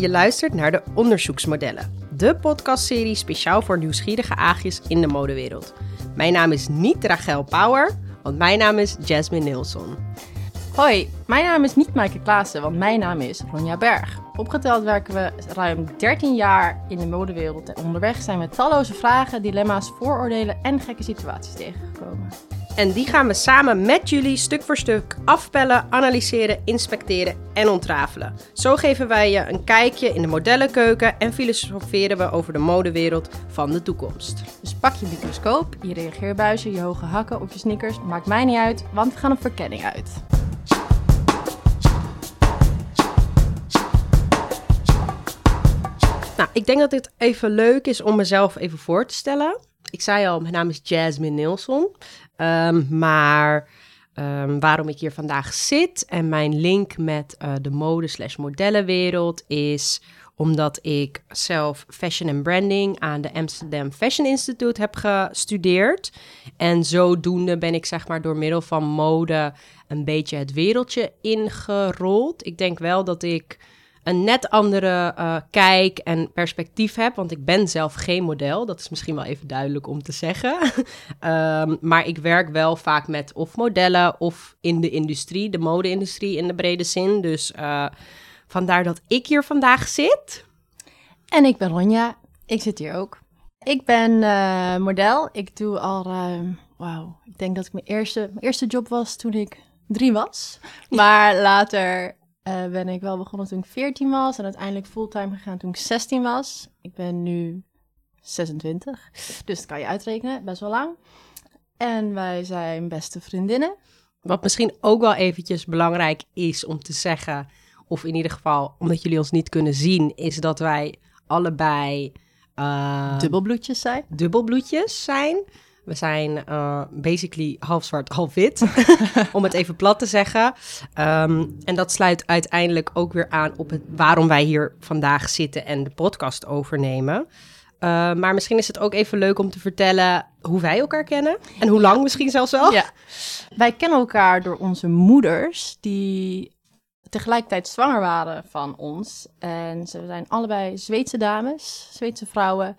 Je luistert naar de Onderzoeksmodellen, de podcastserie speciaal voor nieuwsgierige aagjes in de modewereld. Mijn naam is niet Rachel Power, want mijn naam is Jasmine Nilsson. Hoi, mijn naam is niet Maaike Klaassen, want mijn naam is Ronja Berg. Opgeteld werken we ruim 13 jaar in de modewereld en onderweg zijn we talloze vragen, dilemma's, vooroordelen en gekke situaties tegengekomen. En die gaan we samen met jullie stuk voor stuk afpellen, analyseren, inspecteren en ontrafelen. Zo geven wij je een kijkje in de modellenkeuken en filosoferen we over de modewereld van de toekomst. Dus pak je microscoop, je reageerbuizen, je hoge hakken of je sneakers, maakt mij niet uit, want we gaan op verkenning uit. Nou, ik denk dat dit even leuk is om mezelf even voor te stellen. Ik zei al, mijn naam is Jasmine Nilsson. Um, maar um, waarom ik hier vandaag zit en mijn link met uh, de mode slash modellenwereld is omdat ik zelf fashion en branding aan de Amsterdam Fashion Institute heb gestudeerd. En zodoende ben ik zeg maar door middel van mode een beetje het wereldje ingerold. Ik denk wel dat ik een net andere uh, kijk en perspectief heb. Want ik ben zelf geen model. Dat is misschien wel even duidelijk om te zeggen. um, maar ik werk wel vaak met of modellen of in de industrie, de mode-industrie in de brede zin. Dus uh, vandaar dat ik hier vandaag zit. En ik ben Ronja. Ik zit hier ook. Ik ben uh, model. Ik doe al ruim, wauw, ik denk dat ik mijn eerste, mijn eerste job was toen ik drie was. Maar later uh, ben ik wel begonnen toen ik 14 was en uiteindelijk fulltime gegaan toen ik 16 was. Ik ben nu 26, dus dat kan je uitrekenen, best wel lang. En wij zijn beste vriendinnen. Wat misschien ook wel eventjes belangrijk is om te zeggen, of in ieder geval omdat jullie ons niet kunnen zien, is dat wij allebei uh, dubbelbloedjes zijn. Dubbelbloedjes zijn. We zijn uh, basically half zwart, half wit, om het even plat te zeggen. Um, en dat sluit uiteindelijk ook weer aan op het, waarom wij hier vandaag zitten en de podcast overnemen. Uh, maar misschien is het ook even leuk om te vertellen hoe wij elkaar kennen. En hoe lang misschien zelfs wel. Ja. Wij kennen elkaar door onze moeders, die tegelijkertijd zwanger waren van ons. En ze zijn allebei Zweedse dames, Zweedse vrouwen.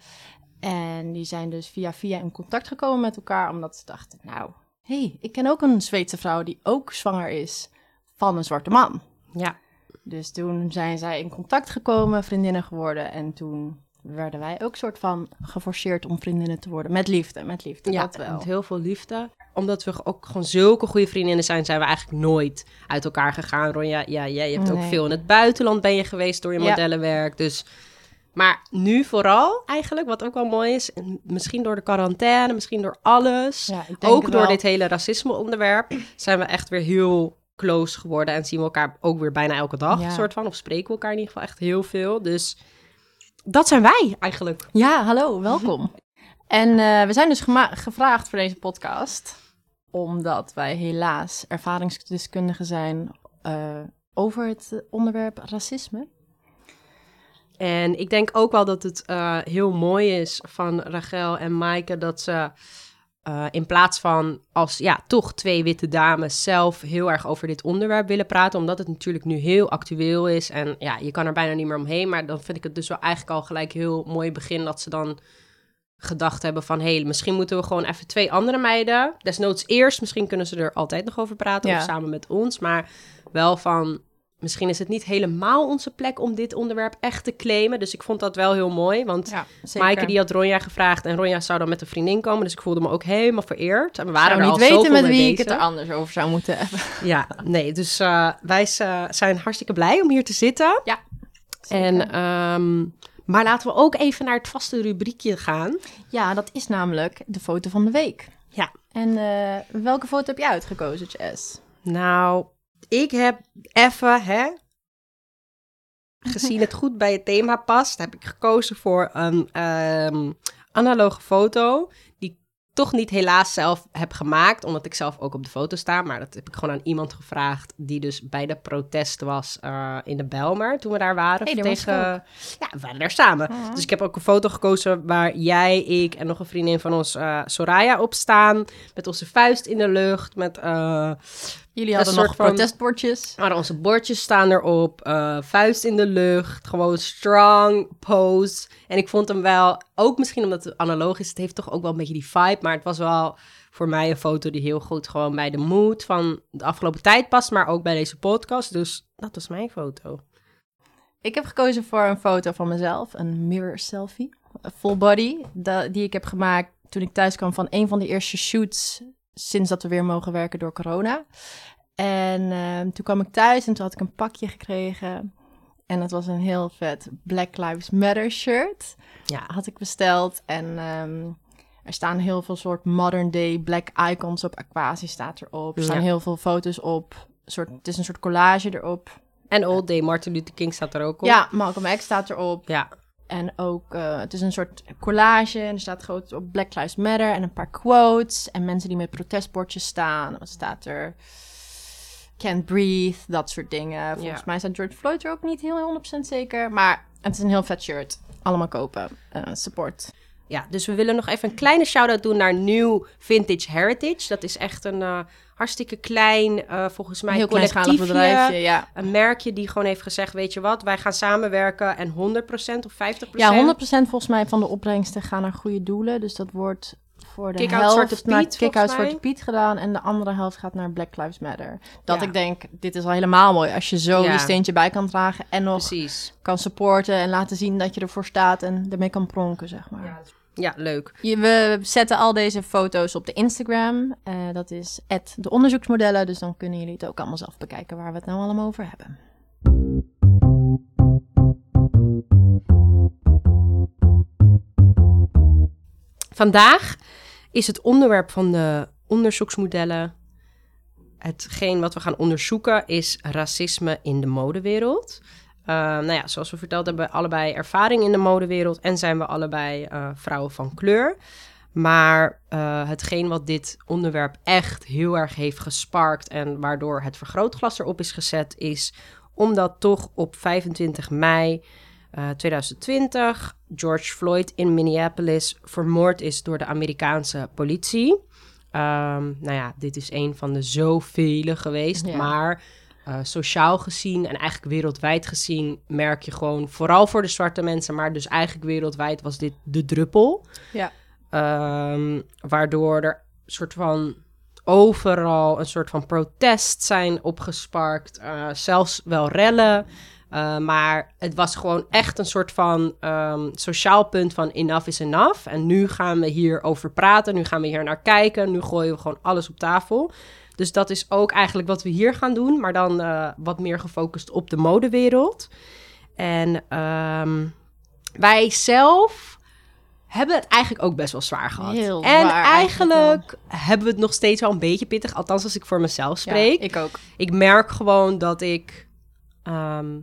En die zijn dus via via in contact gekomen met elkaar, omdat ze dachten, nou, hé, hey, ik ken ook een Zweedse vrouw die ook zwanger is van een zwarte man. Ja. Dus toen zijn zij in contact gekomen, vriendinnen geworden en toen werden wij ook soort van geforceerd om vriendinnen te worden. Met liefde, met liefde. Ja, wel. met heel veel liefde. Omdat we ook gewoon zulke goede vriendinnen zijn, zijn we eigenlijk nooit uit elkaar gegaan. Ronja, ja, jij hebt nee. ook veel in het buitenland ben je geweest door je modellenwerk. Ja. Dus maar nu vooral eigenlijk, wat ook wel mooi is, misschien door de quarantaine, misschien door alles, ja, ook door dit hele racisme-onderwerp, zijn we echt weer heel close geworden en zien we elkaar ook weer bijna elke dag, ja. soort van, of spreken we elkaar in ieder geval echt heel veel. Dus dat zijn wij eigenlijk. Ja, hallo, welkom. en uh, we zijn dus gevraagd voor deze podcast, omdat wij helaas ervaringsdeskundigen zijn uh, over het onderwerp racisme. En ik denk ook wel dat het uh, heel mooi is van Rachel en Maaike dat ze uh, in plaats van als ja, toch twee witte dames zelf heel erg over dit onderwerp willen praten, omdat het natuurlijk nu heel actueel is en ja, je kan er bijna niet meer omheen. Maar dan vind ik het dus wel eigenlijk al gelijk heel mooi begin dat ze dan gedacht hebben van... hé, hey, misschien moeten we gewoon even twee andere meiden... desnoods eerst, misschien kunnen ze er altijd nog over praten... Ja. of samen met ons, maar wel van misschien is het niet helemaal onze plek om dit onderwerp echt te claimen. Dus ik vond dat wel heel mooi. Want ja, Maaike die had Ronja gevraagd en Ronja zou dan met een vriendin komen. Dus ik voelde me ook helemaal vereerd. En we waren zou er niet al weten met wie bezig. ik het er anders over zou moeten hebben. Ja, nee. Dus uh, wij uh, zijn hartstikke blij om hier te zitten. Ja. Zeker. En, um, maar laten we ook even naar het vaste rubriekje gaan. Ja, dat is namelijk de foto van de week. Ja. En uh, welke foto heb jij uitgekozen, Jess? Nou, ik heb even, hè, gezien het goed bij het thema past, heb ik gekozen voor een um, analoge foto. Die ik toch niet helaas zelf heb gemaakt, omdat ik zelf ook op de foto sta. Maar dat heb ik gewoon aan iemand gevraagd, die dus bij de protest was uh, in de Belmer, toen we daar waren. Hey, tegen, ja, we waren daar samen. Dus ik heb ook een foto gekozen waar jij, ik en nog een vriendin van ons, uh, Soraya, op staan. Met onze vuist in de lucht, met... Uh, Jullie hadden nog van- protestbordjes. Maar onze bordjes staan erop, eh, vuist in de lucht, gewoon strong pose. En ik vond hem wel, ook misschien omdat het analoog is, het heeft toch ook wel een beetje die vibe. Maar het was wel voor mij een foto die heel goed gewoon bij de mood van de afgelopen tijd past, maar ook bij deze podcast. Dus dat was mijn foto. Ik heb gekozen voor een foto van mezelf, een mirror selfie, full body, die ik heb gemaakt toen ik thuis kwam van een van de eerste shoots sinds dat we weer mogen werken door corona. En ehm, toen kwam ik thuis en toen had ik een pakje gekregen. En dat was een heel vet Black Lives Matter shirt. Ja. Had ik besteld. En ehm, er staan heel veel soort modern day black icons op. Aquasi staat erop. Er staan Ja. heel veel foto's op. Soort, het is een soort collage erop. En Old Day, Martin Luther King staat er ook op. Ja, Malcolm X staat erop. Ja, En ook, eh, het is een soort collage. En er staat groot op Black Lives Matter. En een paar quotes. En mensen die met protestbordjes staan. Wat staat er? Can't breathe, dat soort dingen. Volgens Ja. mij staat George Floyd er ook niet heel 100% zeker. Maar het is een heel vet shirt. Allemaal kopen. Eh, support. Ja, dus we willen nog even een kleine shout-out doen naar New Vintage Heritage. Dat is echt een eh, hartstikke klein, eh, volgens mij, Een heel kleinschalig collectiefje. bedrijfje, ja. Een merkje die gewoon heeft gezegd, weet je wat, wij gaan samenwerken en 100% of 50%. Ja, 100% volgens mij van de opbrengsten gaan naar goede doelen. Dus dat wordt voor de Kick-out helft Zwarte naar Piet, Kick-out Zwarte. Piet gedaan. En de andere helft gaat naar Black Lives Matter. Dat Ja. ik denk, dit is al helemaal mooi. Als je zo Ja. je steentje bij kan dragen en nog Precies. kan supporten en laten zien dat je ervoor staat en ermee kan pronken, zeg maar. Ja, leuk. Je- We zetten al deze foto's op de Instagram. Eh, dat is de onderzoeksmodellen. Dus dan kunnen jullie het ook allemaal zelf bekijken waar we het nou allemaal over hebben. Vandaag is het onderwerp van de onderzoeksmodellen. Hetgeen wat we gaan onderzoeken is racisme in de modewereld. Eh, nou ja, zoals we verteld hebben, we allebei ervaring in de modewereld en zijn we allebei eh, vrouwen van kleur. Maar eh, hetgeen wat dit onderwerp echt heel erg heeft gesparkt en waardoor het vergrootglas erop is gezet, is omdat toch op 25 mei eh, 2020 George Floyd in Minneapolis vermoord is door de Amerikaanse politie. Ehm, nou ja, dit is een van de zoveel geweest, Ja. maar eh, sociaal gezien en eigenlijk wereldwijd gezien merk je gewoon, vooral voor de zwarte mensen, maar dus eigenlijk wereldwijd was dit de druppel. Ja. Ehm, waardoor er een soort van overal een soort van protest zijn opgesparkt. eh, zelfs wel rellen. Eh, maar het was gewoon echt een soort van ehm, sociaal punt van enough is enough. En nu gaan we hierover praten, nu gaan we hier naar kijken, nu gooien we gewoon alles op tafel. Dus dat is ook eigenlijk wat we hier gaan doen, maar dan eh, wat meer gefocust op de modewereld. En ehm, wij zelf hebben het eigenlijk ook best wel zwaar gehad. Heel en eigenlijk eigenlijk hebben we het nog steeds wel een beetje pittig, althans als ik voor mezelf spreek. Ja, ik ook. Ik merk gewoon dat ik ehm,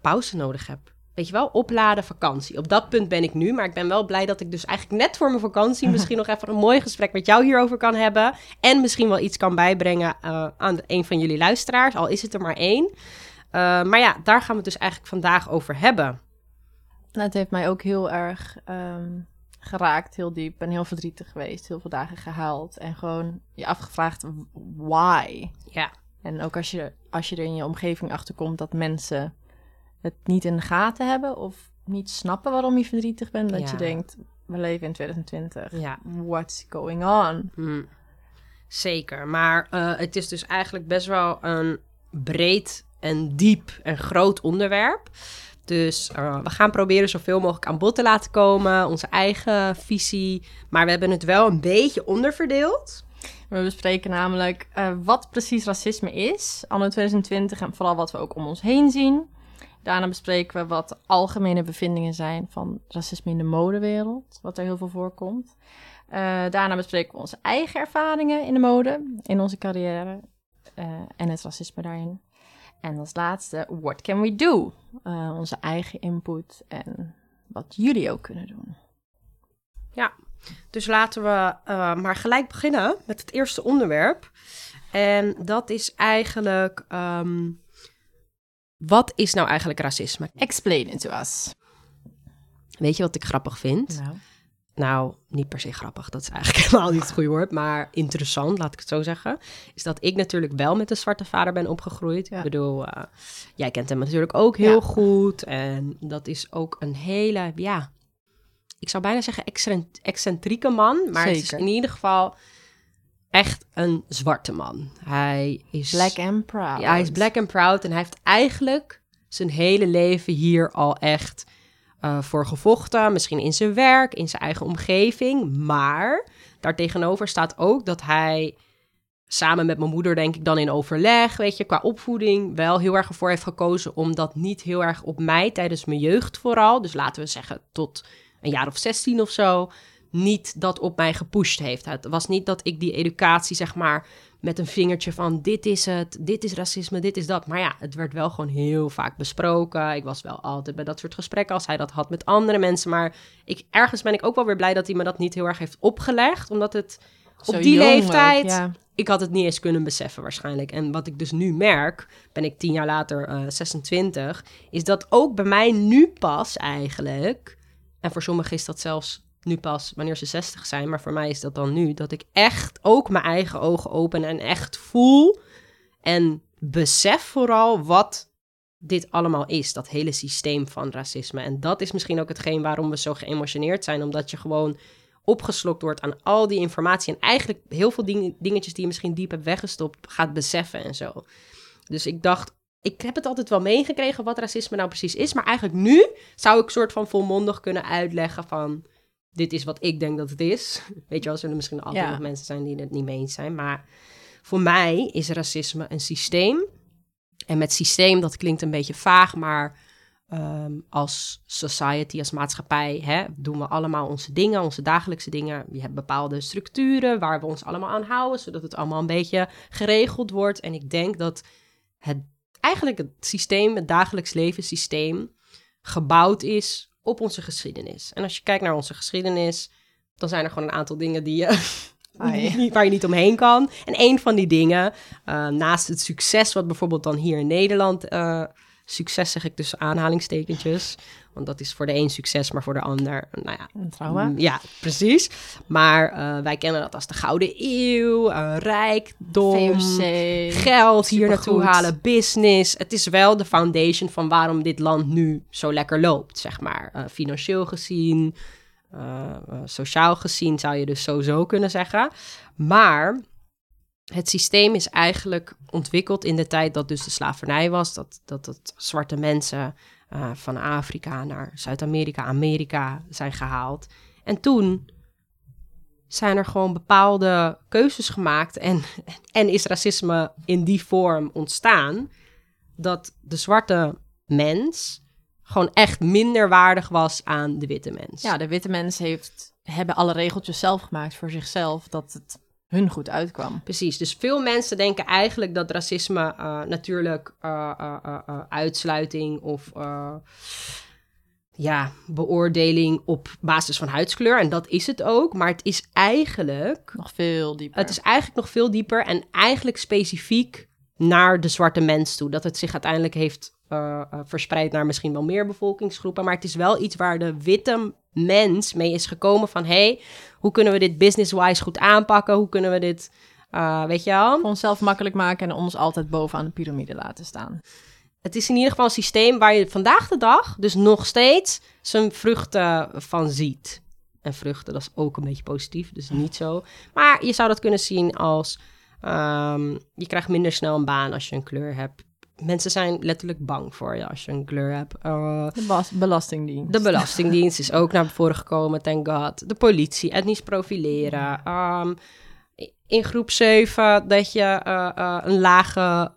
pauze nodig heb. Weet je wel, opladen, vakantie. Op dat punt ben ik nu, maar ik ben wel blij dat ik dus eigenlijk net voor mijn vakantie misschien nog even een mooi gesprek met jou hierover kan hebben. En misschien wel iets kan bijbrengen eh, aan een van jullie luisteraars, al is het er maar één. Eh, maar ja, daar gaan we het dus eigenlijk vandaag over hebben. Nou, het heeft mij ook heel erg ehm, geraakt, heel diep. en heel verdrietig geweest, heel veel dagen gehuild. En gewoon je afgevraagd, why? Ja, En ook als je, als je er in je omgeving achter komt dat mensen het niet in de gaten hebben of niet snappen waarom je verdrietig bent, dat Ja. je denkt, we leven in 2020. ja. What's going on? Mm, zeker. Maar eh, het is dus eigenlijk best wel een breed en diep en groot onderwerp. Dus eh, we gaan proberen zoveel mogelijk aan bod te laten komen, onze eigen visie. Maar we hebben het wel een beetje onderverdeeld. We bespreken namelijk eh, wat precies racisme is, anno 2020 en vooral wat we ook om ons heen zien. Daarna bespreken we wat de algemene bevindingen zijn van racisme in de modewereld, wat er heel veel voorkomt. Eh, daarna bespreken we onze eigen ervaringen in de mode, in onze carrière eh, en het racisme daarin. En als laatste, what can we do? Eh, onze eigen input en wat jullie ook kunnen doen. Dus laten we maar gelijk beginnen met het eerste onderwerp. En dat is eigenlijk. ehm, wat is nou eigenlijk racisme? Explain it to us. Weet je wat ik grappig vind? Nou. nou, niet per se grappig, dat is eigenlijk helemaal niet het goede woord, maar interessant, laat ik het zo zeggen, is dat ik natuurlijk wel met een zwarte vader ben opgegroeid. Ja. Ik bedoel, eh, jij kent hem natuurlijk ook heel Ja. goed en dat is ook een hele, ja, ik zou bijna zeggen excent- excentrieke man, maar het is in ieder geval echt een zwarte man. Hij is Black and proud. ja, hij is black and proud en hij heeft eigenlijk zijn hele leven hier al echt eh, voor gevochten. Misschien in zijn werk, in zijn eigen omgeving. Maar daartegenover staat ook dat hij samen met mijn moeder, denk ik, dan in overleg, weet je, qua opvoeding wel heel erg ervoor heeft gekozen om dat niet heel erg op mij tijdens mijn jeugd vooral, dus laten we zeggen tot een jaar of 16 of zo, niet dat op mij gepusht heeft. Het was niet dat ik die educatie, zeg maar, met een vingertje van dit is het, dit is racisme, dit is dat. Maar ja, het werd wel gewoon heel vaak besproken. Ik was wel altijd bij dat soort gesprekken als hij dat had met andere mensen. Maar ik, ergens ben ik ook wel weer blij dat hij me dat niet heel erg heeft opgelegd. Omdat het Zo op die ook, leeftijd, ja. ik had het niet eens kunnen beseffen waarschijnlijk. En wat ik dus nu merk, ben ik tien jaar later eh 26, is dat ook bij mij nu pas eigenlijk, en voor sommigen is dat zelfs nu pas wanneer ze 60 zijn, maar voor mij is dat dan nu, dat ik echt ook mijn eigen ogen open en echt voel en besef vooral wat dit allemaal is, dat hele systeem van racisme. En dat is misschien ook hetgeen waarom we zo geëmotioneerd zijn, omdat je gewoon opgeslokt wordt aan al die informatie en eigenlijk heel veel ding- dingetjes die je misschien diep hebt weggestopt, gaat beseffen en zo. Dus ik dacht, ik heb het altijd wel meegekregen wat racisme nou precies is, maar eigenlijk nu zou ik soort van volmondig kunnen uitleggen van dit is wat ik denk dat het is. Weet je wel, er zullen misschien altijd Ja. nog mensen zijn die het niet mee eens zijn, maar voor mij is racisme een systeem. En met systeem, dat klinkt een beetje vaag, maar ehm, als society, als maatschappij, hè, doen we allemaal onze dingen, onze dagelijkse dingen. Je hebt bepaalde structuren waar we ons allemaal aan houden, zodat het allemaal een beetje geregeld wordt. En ik denk dat het eigenlijk het systeem, het dagelijks levenssysteem, gebouwd is op onze geschiedenis. En als je kijkt naar onze geschiedenis, dan zijn er gewoon een aantal dingen die je niet- waar je niet omheen kan. En een van die dingen, eh, naast het succes wat bijvoorbeeld dan hier in Nederland... eh, succes zeg ik tussen aanhalingstekentjes. Want dat is voor de een succes, maar voor de ander, nou ja... Een trauma. mm, Ja, precies. Maar eh, wij kennen dat als de Gouden Eeuw, eh, rijkdom... VOC. Geld hier naartoe halen, business. Het is wel de foundation van waarom dit land nu zo lekker loopt, zeg maar. Eh, financieel gezien, sociaal gezien zou je dus sowieso kunnen zeggen. Maar het systeem is eigenlijk ontwikkeld in de tijd dat dus de slavernij was. Dat, dat, dat zwarte mensen eh, van Afrika naar Zuid-Amerika, Amerika zijn gehaald. En toen zijn er gewoon bepaalde keuzes gemaakt en, en is racisme in die vorm ontstaan dat de zwarte mens gewoon echt minder waardig was aan de witte mens. Ja, de witte mensen heeft, hebben alle regeltjes zelf gemaakt voor zichzelf, dat het hun goed uitkwam. Precies, dus veel mensen denken eigenlijk dat racisme eh, natuurlijk eh, eh, uitsluiting of ja, beoordeling op basis van huidskleur. En dat is het ook, maar het is eigenlijk Nog veel dieper. Het is eigenlijk nog veel dieper en eigenlijk specifiek naar de zwarte mens toe. Dat het zich uiteindelijk heeft eh, eh, verspreid naar misschien wel meer bevolkingsgroepen. Maar het is wel iets waar de witte mens mee is gekomen van... hey, hoe kunnen we dit business-wise goed aanpakken? Hoe kunnen we dit, eh, weet je wel? onszelf makkelijk maken en ons altijd bovenaan de piramide laten staan. Het is in ieder geval een systeem waar je vandaag de dag dus nog steeds zijn vruchten van ziet. En vruchten, dat is ook een beetje positief, dus niet zo. Maar je zou dat kunnen zien als... ehm, je krijgt minder snel een baan als je een kleur hebt. Mensen zijn letterlijk bang voor je als je een kleur hebt. Eh, De belastingdienst. de Belastingdienst is ook naar voren gekomen, thank god. De politie, etnisch profileren. Ehm, in groep 7 dat je eh, eh, een lage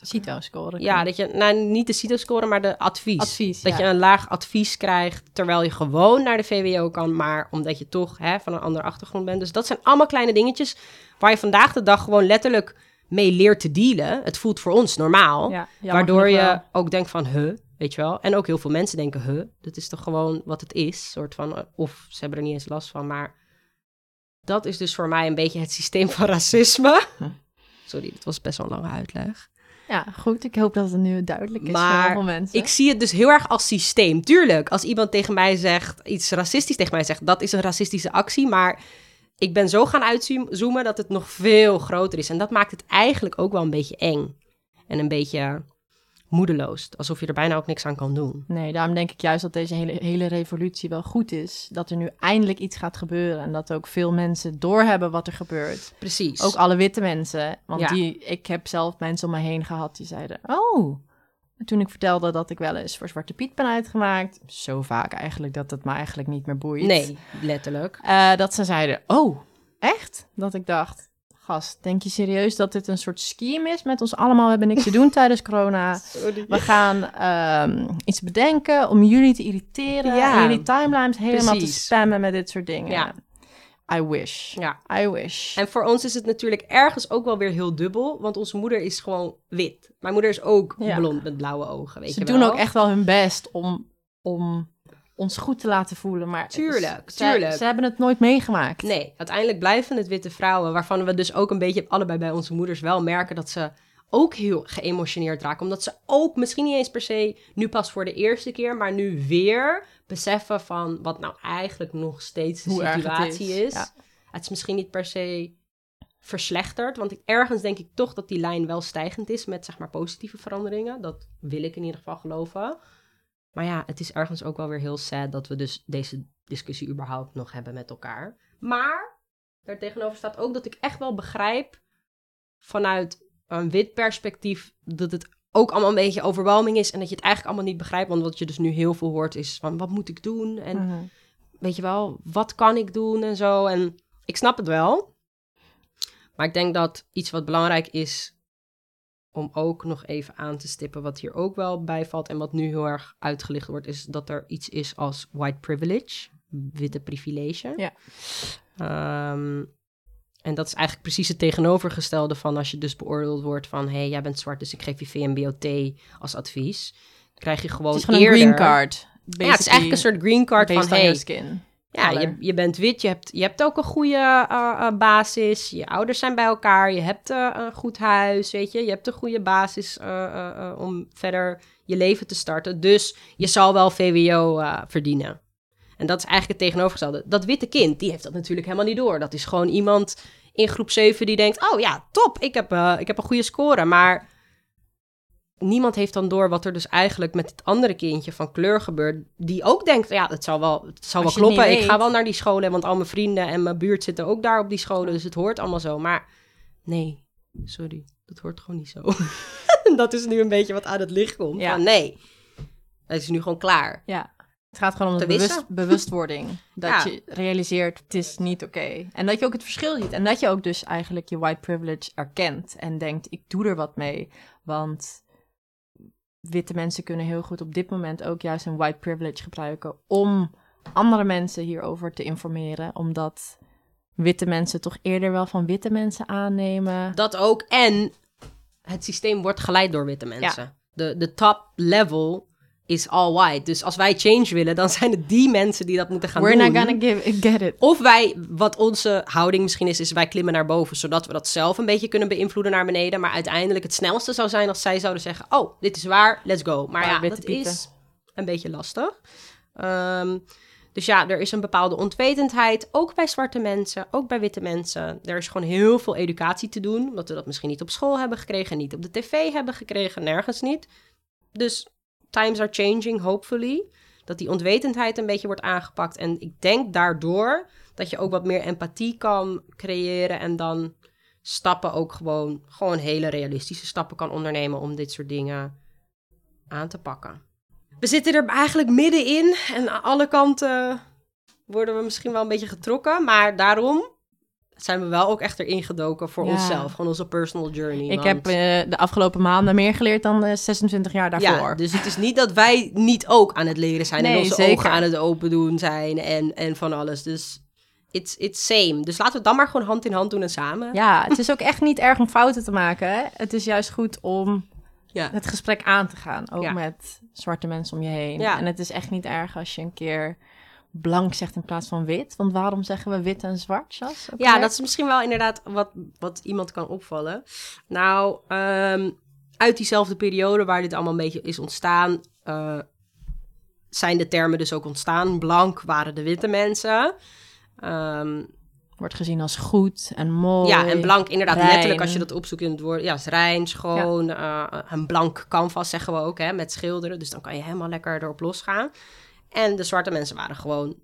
CITO-score. ja, dat je, nou niet de CITO-score, maar de advies. Advies, Dat ja. je een laag advies krijgt, terwijl je gewoon naar de VWO kan, maar omdat je toch hè, van een andere achtergrond bent. Dus dat zijn allemaal kleine dingetjes waar je vandaag de dag gewoon letterlijk mee leert te dealen. Het voelt voor ons normaal, Ja, waardoor je wel. ook denkt van, huh, weet je wel. En ook heel veel mensen denken, huh, dat is toch gewoon wat het is, soort van, eh, of ze hebben er niet eens last van, maar dat is dus voor mij een beetje het systeem van racisme. Sorry, dat was best wel een lange uitleg. Ja, goed. Ik hoop dat het nu duidelijk is voor heel veel mensen. Ik zie het dus heel erg als systeem. Tuurlijk, als iemand tegen mij zegt, iets racistisch tegen mij zegt, dat is een racistische actie. Maar ik ben zo gaan uitzoomen dat het nog veel groter is. En dat maakt het eigenlijk ook wel een beetje eng. En een beetje moedeloos. Alsof je er bijna ook niks aan kan doen. Nee, daarom denk ik juist dat deze hele, hele revolutie wel goed is. Dat er nu eindelijk iets gaat gebeuren. En dat ook veel mensen doorhebben wat er gebeurt. Precies. Ook alle witte mensen. Want Ja. die, ik heb zelf mensen om me heen gehad die zeiden... Oh, en toen ik vertelde dat ik wel eens voor Zwarte Piet ben uitgemaakt... Zo vaak eigenlijk dat het me eigenlijk niet meer boeit. Nee, letterlijk. Eh, dat ze zeiden, oh, echt? Dat ik dacht, gast, denk je serieus dat dit een soort scheme is met ons allemaal? We hebben niks te doen tijdens corona. We gaan ehm, iets bedenken om jullie te irriteren. Ja. En jullie timelines helemaal te spammen met dit soort dingen. Ja. I wish. Ja. I wish. En voor ons is het natuurlijk ergens ook wel weer heel dubbel. Want onze moeder is gewoon wit. Mijn moeder is ook Ja. blond met blauwe ogen. Weet Ze je doen wel. ook echt wel hun best om, om ons goed te laten voelen. Maar Tuurlijk, ze, tuurlijk. Ze hebben het nooit meegemaakt. Nee, uiteindelijk blijven het witte vrouwen, waarvan we dus ook een beetje allebei bij onze moeders wel merken dat ze ook heel geëmotioneerd raken. Omdat ze ook misschien niet eens per se nu pas voor de eerste keer, maar nu weer beseffen van wat nou eigenlijk nog steeds de Hoe situatie is, is. ja. Het is misschien niet per se verslechterd, want ik, ergens denk ik toch dat die lijn wel stijgend is met zeg maar positieve veranderingen. Dat wil ik in ieder geval geloven. Maar ja, het is ergens ook wel weer heel sad dat we dus deze discussie überhaupt nog hebben met elkaar. Maar daar tegenover staat ook dat ik echt wel begrijp vanuit een wit perspectief dat het ook allemaal een beetje overwhelming is en dat je het eigenlijk allemaal niet begrijpt. Want wat je dus nu heel veel hoort is van wat moet ik doen en Mhm. weet je wel, wat kan ik doen en zo. En ik snap het wel. Maar ik denk dat iets wat belangrijk is om ook nog even aan te stippen, wat hier ook wel bij valt en wat nu heel erg uitgelicht wordt, is dat er iets is als white privilege, witte privilege. Ja. Ehm, en dat is eigenlijk precies het tegenovergestelde van als je dus beoordeeld wordt van, hé, hey, jij bent zwart, dus ik geef je VMBOT als advies. Dan krijg je gewoon Het is gewoon eerder... een green card. Ja, het is eigenlijk een soort green card van, hey, skin. Ja, je, je bent wit, je hebt, je hebt ook een goede eh, eh, basis. Je ouders zijn bij elkaar, je hebt eh, een goed huis, weet je. Je hebt een goede basis om verder je leven te starten. Dus je zal wel VWO verdienen. En dat is eigenlijk het tegenovergestelde. Dat witte kind, die heeft dat natuurlijk helemaal niet door. Dat is gewoon iemand in groep 7 die denkt... oh ja, top, ik heb, ik heb een goede score. Maar niemand heeft dan door wat er dus eigenlijk met het andere kindje van kleur gebeurt. Die ook denkt, ja, het zal wel, het zal wel kloppen. Ik ga wel naar die scholen, want al mijn vrienden en mijn buurt zitten ook daar op die scholen. Dus het hoort allemaal zo. Maar nee, sorry, dat hoort gewoon niet zo. Dat is nu een beetje wat aan het licht komt. Ja. Van nee, het is nu gewoon klaar. Ja. Het gaat gewoon om de bewust, bewustwording. Dat Ja. je realiseert, het is niet oké. En dat je ook het verschil ziet. En dat je ook dus eigenlijk je white privilege erkent. En denkt, ik doe er wat mee. Want witte mensen kunnen heel goed op dit moment ook juist hun white privilege gebruiken... om andere mensen hierover te informeren. Omdat witte mensen toch eerder wel van witte mensen aannemen. Dat ook. En het systeem wordt geleid door witte mensen. De, de top level is all white. Dus als wij change willen, dan zijn het die mensen die dat moeten gaan We're doen. not gonna give, get it. Of wij, wat onze houding misschien is, is wij klimmen naar boven, zodat we dat zelf een beetje kunnen beïnvloeden naar beneden. Maar uiteindelijk het snelste zou zijn als zij zouden zeggen, oh, dit is waar, let's go. Maar ja, dat pieten. is een beetje lastig. Ehm, dus ja, er is een bepaalde ontwetendheid, ook bij zwarte mensen, ook bij witte mensen. Er is gewoon heel veel educatie te doen, omdat we dat misschien niet op school hebben gekregen, niet op de tv hebben gekregen, nergens niet. Dus times are changing, hopefully. Dat die ontwetendheid een beetje wordt aangepakt. En ik denk daardoor dat je ook wat meer empathie kan creëren en dan stappen ook gewoon, gewoon hele realistische stappen kan ondernemen om dit soort dingen aan te pakken. We zitten er eigenlijk middenin en aan alle kanten worden we misschien wel een beetje getrokken, maar daarom zijn we wel ook echt erin gedoken voor Ja. onszelf, gewoon onze personal journey. Ik want- heb eh, de afgelopen maanden meer geleerd dan de 26 jaar daarvoor. ja, dus het is niet dat wij niet ook aan het leren zijn en onze zeker. ogen aan het open doen zijn en, en van alles. Dus it's, it's same. Dus laten we het dan maar gewoon hand in hand doen en samen. Ja, het is ook echt niet erg om fouten te maken. Hè? Het is juist goed om Ja. het gesprek aan te gaan. Ook met zwarte mensen om je heen. Ja. En het is echt niet erg als je een keer blank zegt in plaats van wit. Want waarom zeggen we wit en zwart, Jas? Ja, weer? dat is misschien wel inderdaad wat, wat iemand kan opvallen. Nou, ehm, uit diezelfde periode waar dit allemaal een beetje is ontstaan, eh, zijn de termen dus ook ontstaan. Blank waren de witte mensen. Ehm, Wordt gezien als goed en mooi. ja, en blank inderdaad rein. letterlijk als je dat opzoekt in het woord. Ja, is rein, schoon. eh, een blank canvas zeggen we ook, hè, met schilderen. Dus dan kan je helemaal lekker erop losgaan. En de zwarte mensen waren gewoon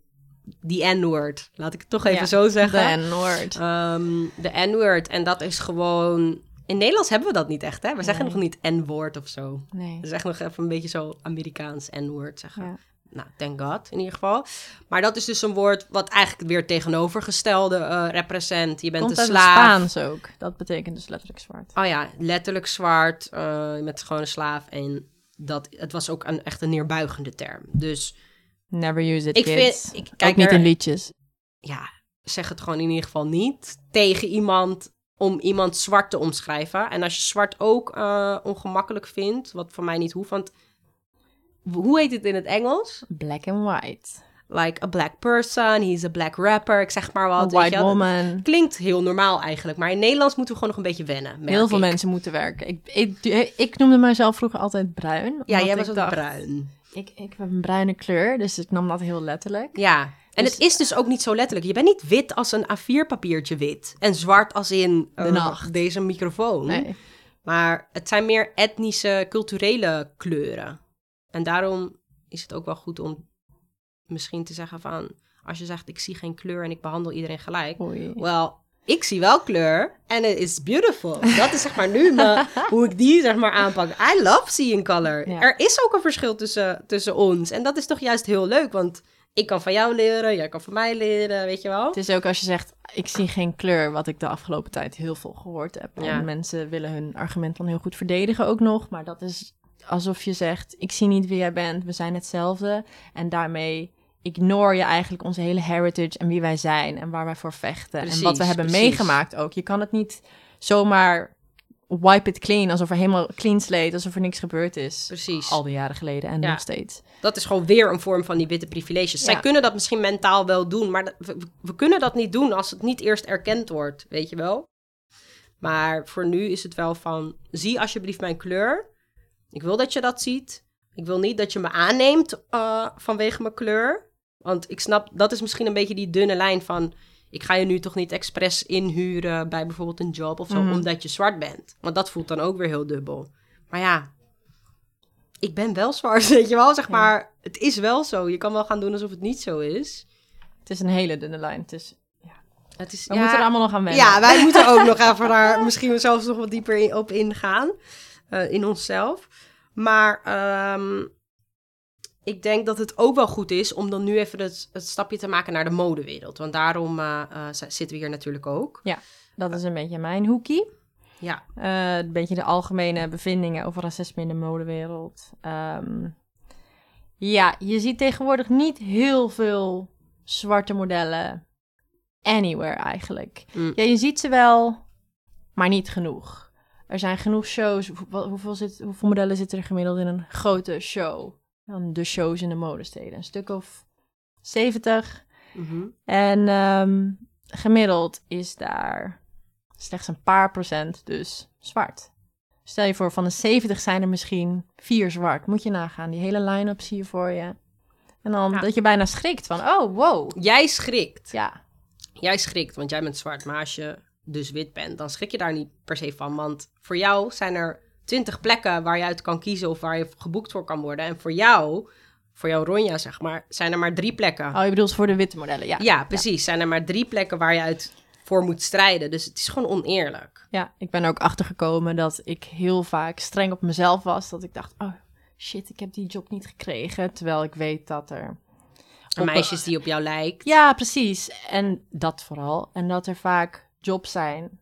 die N-word. Laat ik het toch even Ja, zo zeggen. De N-woord. Ehm, de N-word. En dat is gewoon... In Nederlands hebben we dat niet echt, hè? We zeggen nog niet N-woord of zo. Nee. We zeggen nog even een beetje zo Amerikaans N-woord zeggen. Ja. Nou, thank God in ieder geval. Maar dat is dus een woord wat eigenlijk weer tegenovergestelde eh represent. Je bent Komt een slaaf. Spaans ook. Dat betekent dus letterlijk zwart. Oh ja, letterlijk zwart. eh, je bent gewoon een slaaf. En dat, het was ook een, echt een neerbuigende term. Dus Never use it, Ik kids. vind- ik kijk ook niet in liedjes. ja, zeg het gewoon in ieder geval niet tegen iemand om iemand zwart te omschrijven. En als je zwart ook eh, ongemakkelijk vindt, wat voor mij niet hoeft, want hoe heet het in het Engels? Black and white. Like a black person, he's a black rapper, ik zeg maar A wat. weet white je woman. Klinkt heel normaal eigenlijk, maar in Nederlands moeten we gewoon nog een beetje wennen. Heel veel ik. mensen moeten werken. Ik, ik, ik noemde mezelf vroeger altijd bruin. Ja, jij was ook dacht, bruin. Ik, ik heb een bruine kleur, dus ik nam dat heel letterlijk. Ja, en Dus- het is dus ook niet zo letterlijk. Je bent niet wit als een A4-papiertje wit. En zwart als in eh, De nacht. deze microfoon. Nee. Maar het zijn meer etnische, culturele kleuren. En daarom is het ook wel goed om misschien te zeggen van... Als je zegt, ik zie geen kleur en ik behandel iedereen gelijk. Wel, ik zie wel kleur en het is beautiful. Dat is zeg maar nu me, hoe ik die zeg maar aanpak. I love seeing color. Ja. Er is ook een verschil tussen, tussen ons. En dat is toch juist heel leuk, want ik kan van jou leren, jij kan van mij leren, weet je wel? Het is ook als je zegt, ik zie geen kleur, wat ik de afgelopen tijd heel veel gehoord heb. Ja. En mensen willen hun argument dan heel goed verdedigen ook nog. Maar dat is alsof je zegt, ik zie niet wie jij bent, we zijn hetzelfde. En daarmee ignore je eigenlijk onze hele heritage en wie wij zijn en waar wij voor vechten. en wat we hebben precies. meegemaakt ook. Je kan het niet zomaar wipe it clean, alsof er helemaal clean slate, alsof er niks gebeurd is. Precies. Al die jaren geleden en Ja. nog steeds. Dat is gewoon weer een vorm van die witte privileges. Zij Ja. kunnen dat misschien mentaal wel doen, maar we kunnen dat niet doen als het niet eerst erkend wordt, weet je wel? Maar voor nu is het wel van, zie alsjeblieft mijn kleur. Ik wil dat je dat ziet. Ik wil niet dat je me aanneemt eh, vanwege mijn kleur. Want ik snap, dat is misschien een beetje die dunne lijn van... ik ga je nu toch niet expres inhuren bij bijvoorbeeld een job of zo... Mhm. omdat je zwart bent. Want dat voelt dan ook weer heel dubbel. Maar ja, ik ben wel zwart, weet je wel? Zeg Ja. maar, het is wel zo. Je kan wel gaan doen alsof het niet zo is. Het is een hele dunne lijn. Het is, Het is, we moeten er allemaal nog aan wennen. Ja, wij moeten ook nog even daar misschien zelfs nog wat dieper in- op ingaan. eh, in onszelf. Maar ehm, ik denk dat het ook wel goed is om dan nu even het, het stapje te maken naar de modewereld. Want daarom eh, eh, zitten we hier natuurlijk ook. Dat is een beetje mijn hoekie. Ja, Eh, een beetje de algemene bevindingen over racisme in de modewereld. Ehm, ja, je ziet tegenwoordig niet heel veel zwarte modellen. Anywhere eigenlijk. Mm. Ja, je ziet ze wel, maar niet genoeg. Er zijn genoeg shows. Hoe- hoeveel, zit, hoeveel modellen zitten er gemiddeld in een grote show? Dan de shows in de modesteden. Een stuk of 70. Mhm. En ehm, gemiddeld is daar slechts een paar procent dus zwart. Stel je voor, van de 70 zijn er misschien vier zwart. Moet je nagaan. Die hele line-up zie je voor je. En dan Ja. dat je bijna schrikt van, oh, wow. Jij schrikt. Ja, Jij schrikt, want jij bent zwart. Maar als je dus wit bent, dan schrik je daar niet per se van. Want voor jou zijn er twintig plekken waar je uit kan kiezen of waar je geboekt voor kan worden. En voor jou, voor jou Ronja zeg maar, zijn er maar drie plekken. oh, je bedoelt voor de witte modellen, ja. ja, precies. Zijn er maar drie plekken waar je uit voor moet strijden. Dus het is gewoon oneerlijk. Ja, ik ben er ook achtergekomen dat ik heel vaak streng op mezelf was. Dat ik dacht, oh shit, ik heb die job niet gekregen. Terwijl ik weet dat er... En meisjes die op jou lijkt. Ja, precies. En dat vooral. En dat er vaak jobs zijn.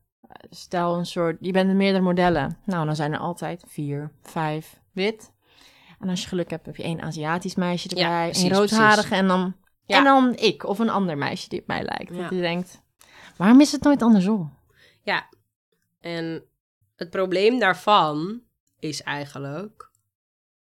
Stel een soort, je bent meerdere modellen. Nou, dan zijn er altijd vier, vijf wit. En als je geluk hebt, heb je één Aziatisch meisje erbij. één roodharige en dan, Ja. en dan ik of een ander meisje die op mij lijkt. Ja. Dat je denkt, waarom is het nooit andersom? Ja. En het probleem daarvan is eigenlijk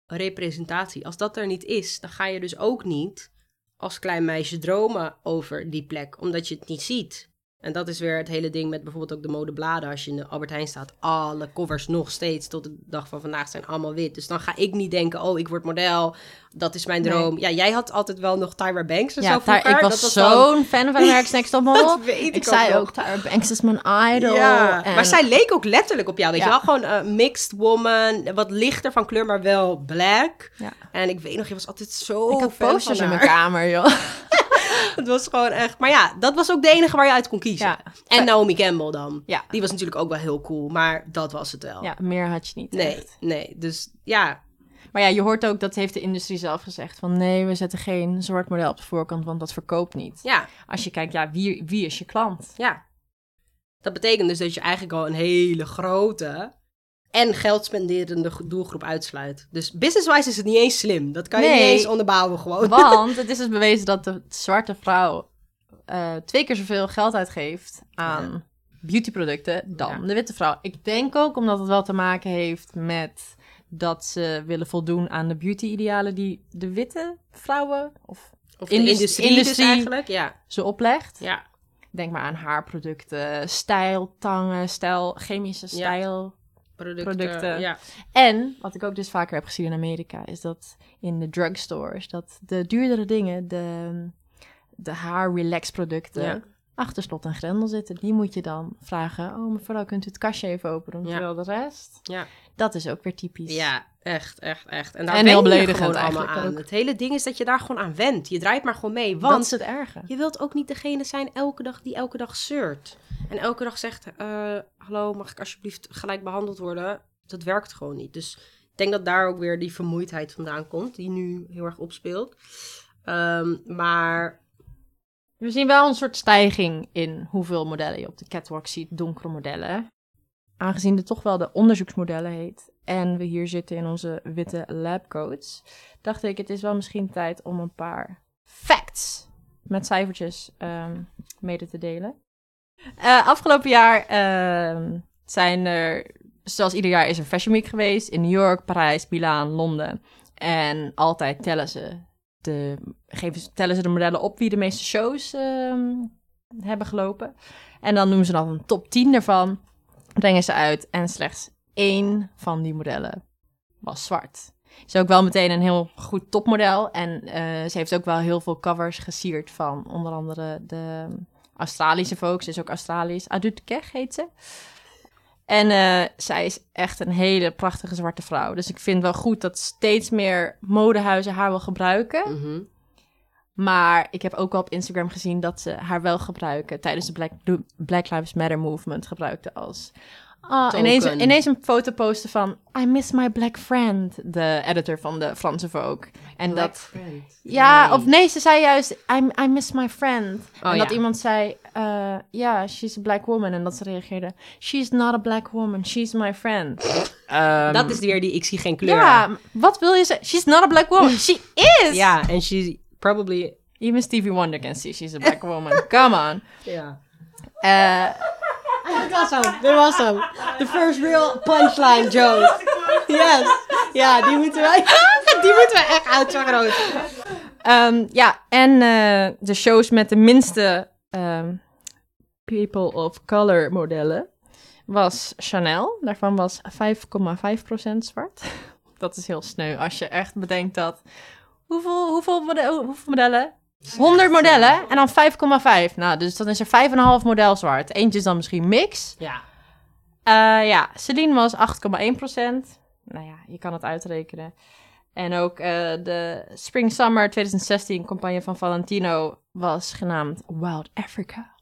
representatie. Als dat er niet is, dan ga je dus ook niet als klein meisje dromen over die plek, omdat je het niet ziet. En dat is weer het hele ding met bijvoorbeeld ook de modebladen. Als je in de Albert Heijn staat, alle covers nog steeds tot de dag van vandaag zijn allemaal wit. Dus dan ga ik niet denken, oh, ik word model. Dat is mijn Nee. droom. Ja, jij had altijd wel nog Tyra Banks en Ja, zo vroeger. ik was dan- zo'n fan van America's Next Top Model. Dat weet ik ik ook zei nog. ook, Tyra Banks is mijn idol. Ja, En- maar zij leek ook letterlijk op jou, weet Ja. je wel? Gewoon een mixed woman, wat lichter van kleur, maar wel black. Ja. En ik weet nog, je was altijd zo ik had posters in mijn kamer, joh. Het was gewoon echt... Maar ja, dat was ook de enige waar je uit kon kiezen. Ja. En Naomi Campbell dan. Ja. Die was natuurlijk ook wel heel cool, maar dat was het wel. Ja, meer had je niet Nee, echt. nee. Dus ja, Maar ja, je hoort ook, dat heeft de industrie zelf gezegd, van nee, we zetten geen zwart model op de voorkant, want dat verkoopt niet. ja, Als je kijkt, ja, wie, wie is je klant? ja. Dat betekent dus dat je eigenlijk al een hele grote en geld spenderende doelgroep uitsluit. Dus business-wise is het niet eens slim. Dat kan je Nee. niet eens onderbouwen gewoon. Want het is dus bewezen dat de zwarte vrouw eh, twee keer zoveel geld uitgeeft aan beautyproducten dan Ja. de witte vrouw. Ik denk ook omdat het wel te maken heeft met dat ze willen voldoen aan de beauty-idealen die de witte vrouwen of Of de Indus- industrie, industrie. dus eigenlijk. Ja, ze oplegt. ja. Denk maar aan haarproducten, stijltangen, stijl, chemische stijl. Producten. Producten. Ja. En, wat ik ook dus vaker heb gezien in Amerika, is dat in de drugstores, dat de duurdere dingen, de, de haar-relax producten, Ja. achter slot en grendel zitten. Die moet je dan vragen, oh mevrouw, kunt u het kastje even openen? Ja. Terwijl de rest, Ja. dat is ook weer typisch. Ja, echt, echt, echt. En daar En heel je gewoon allemaal aan. ook. Het hele ding is dat je daar gewoon aan went. Je draait maar gewoon mee. dat Want is het erge. je wilt ook niet degene zijn elke dag die elke dag zeurt. En elke dag zegt, eh, hallo, mag ik alsjeblieft gelijk behandeld worden? Dat werkt gewoon niet. Dus ik denk dat daar ook weer die vermoeidheid vandaan komt, die nu heel erg opspeelt. Ehm, maar We zien wel een soort stijging in hoeveel modellen je op de catwalk ziet, donkere modellen. Aangezien het toch wel de onderzoeksmodellen heet en we hier zitten in onze witte labcoats, dacht ik het is wel misschien tijd om een paar facts met cijfertjes ehm, mede te delen. Eh, afgelopen jaar ehm, zijn er, zoals ieder jaar is er Fashion Week geweest in New York, Parijs, Milaan, Londen. En altijd tellen ze de, geven, ze- tellen ze de modellen op wie de meeste shows ehm, hebben gelopen. En dan noemen ze dan een top 10 ervan, brengen ze uit. En slechts één van die modellen was zwart. Is ook wel meteen een heel goed topmodel. En eh, ze heeft ook wel heel veel covers gesierd van onder andere de Australische Vogue. Ze is ook Australisch. Adut Kech heet ze. En eh, zij is echt een hele prachtige zwarte vrouw. Dus ik vind wel goed dat steeds meer modehuizen haar wil gebruiken. mhm. Maar ik heb ook wel op Instagram gezien dat ze haar wel gebruiken tijdens de Black, Black Lives Matter movement gebruikte als. Ah, Token. ineens, ineens een foto posten van I miss my black friend, de editor van de Franse Vogue. En Black dat. friend. Ja, Nee. of nee, ze zei juist I, I miss my friend. Oh, en dat ja. iemand zei, eh, ja, she's a black woman. En dat ze reageerde, she's not a black woman, she's my friend. Ehm, Dat is weer die ik zie geen kleur. Ja, wat wil je zeggen? She's not a black woman. She is! Ja, en she probably... Even Stevie Wonder can see she's a black woman. Come on. Ja. Eh, Dit was hem, dit was hem. The first real punchline joke. Yes. Ja, die moeten wij... Die moeten we echt uitvergroten. ehm, ja, en eh, de shows met de minste ehm, people of color modellen was Chanel. Daarvan was 5,5% zwart. Dat is heel sneu als je echt bedenkt dat... Hoeveel, hoeveel modellen? 100 modellen en dan 5,5. Nou, dus dan is er 5,5 model zwart. Eentje is dan misschien mix. Ja. Eh, ja, Celine was 8,1%. Nou ja, je kan het uitrekenen. En ook eh, de Spring Summer 2016 campagne van Valentino was genaamd Wild Africa.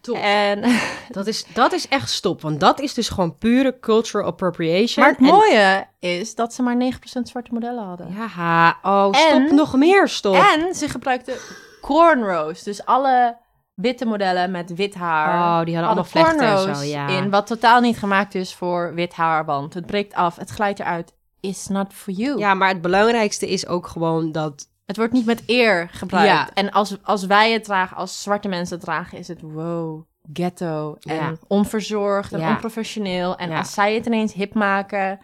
Top. En, Dat is, dat is echt stop, want dat is dus gewoon pure cultural appropriation. maar het En- mooie is dat ze maar 9% zwarte modellen hadden. Ja, oh, stop En- nog meer, stop. En ze gebruikten cornrows. Dus alle witte modellen met wit haar. Oh, die hadden allemaal vlechten en zo, ja. in. Wat totaal niet gemaakt is voor wit haar. Want het breekt af, het glijdt eruit. Is not for you. Ja, maar het belangrijkste is ook gewoon dat... Het wordt niet met eer gebruikt. Ja. En als, als wij het dragen, als zwarte mensen het dragen, is het wow, ghetto en Ja. onverzorgd en Ja. onprofessioneel. En als zij het ineens hip maken,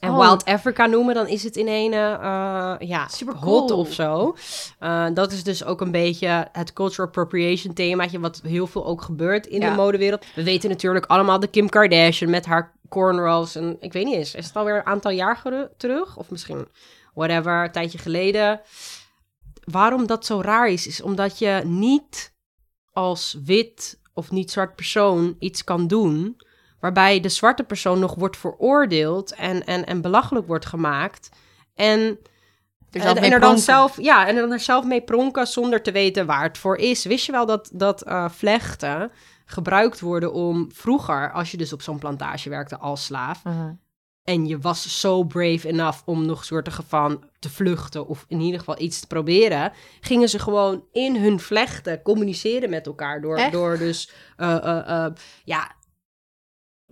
en Oh. Wild Africa noemen, dan is het in een eh, ja, Super hot cool. of zo. Eh, dat is dus ook een beetje het cultural appropriation themaatje, wat heel veel ook gebeurt in Ja. de modewereld. We weten natuurlijk allemaal de Kim Kardashian met haar cornrows. En ik weet niet eens, is het alweer een aantal jaar terug? Of misschien, whatever, een tijdje geleden. Waarom dat zo raar is, is omdat je niet als wit of niet zwart persoon iets kan doen waarbij de zwarte persoon nog wordt veroordeeld en, en, en belachelijk wordt gemaakt. En, Er en, en er dan zelf, ja, en dan er zelf mee pronken zonder te weten waar het voor is. Wist je wel dat, dat eh, vlechten gebruikt worden om vroeger, als je dus op zo'n plantage werkte als slaaf, Mhm. En je was zo brave enough om nog soorten van te vluchten of in ieder geval iets te proberen, gingen ze gewoon in hun vlechten communiceren met elkaar door, Echt? door dus eh, eh, eh, ja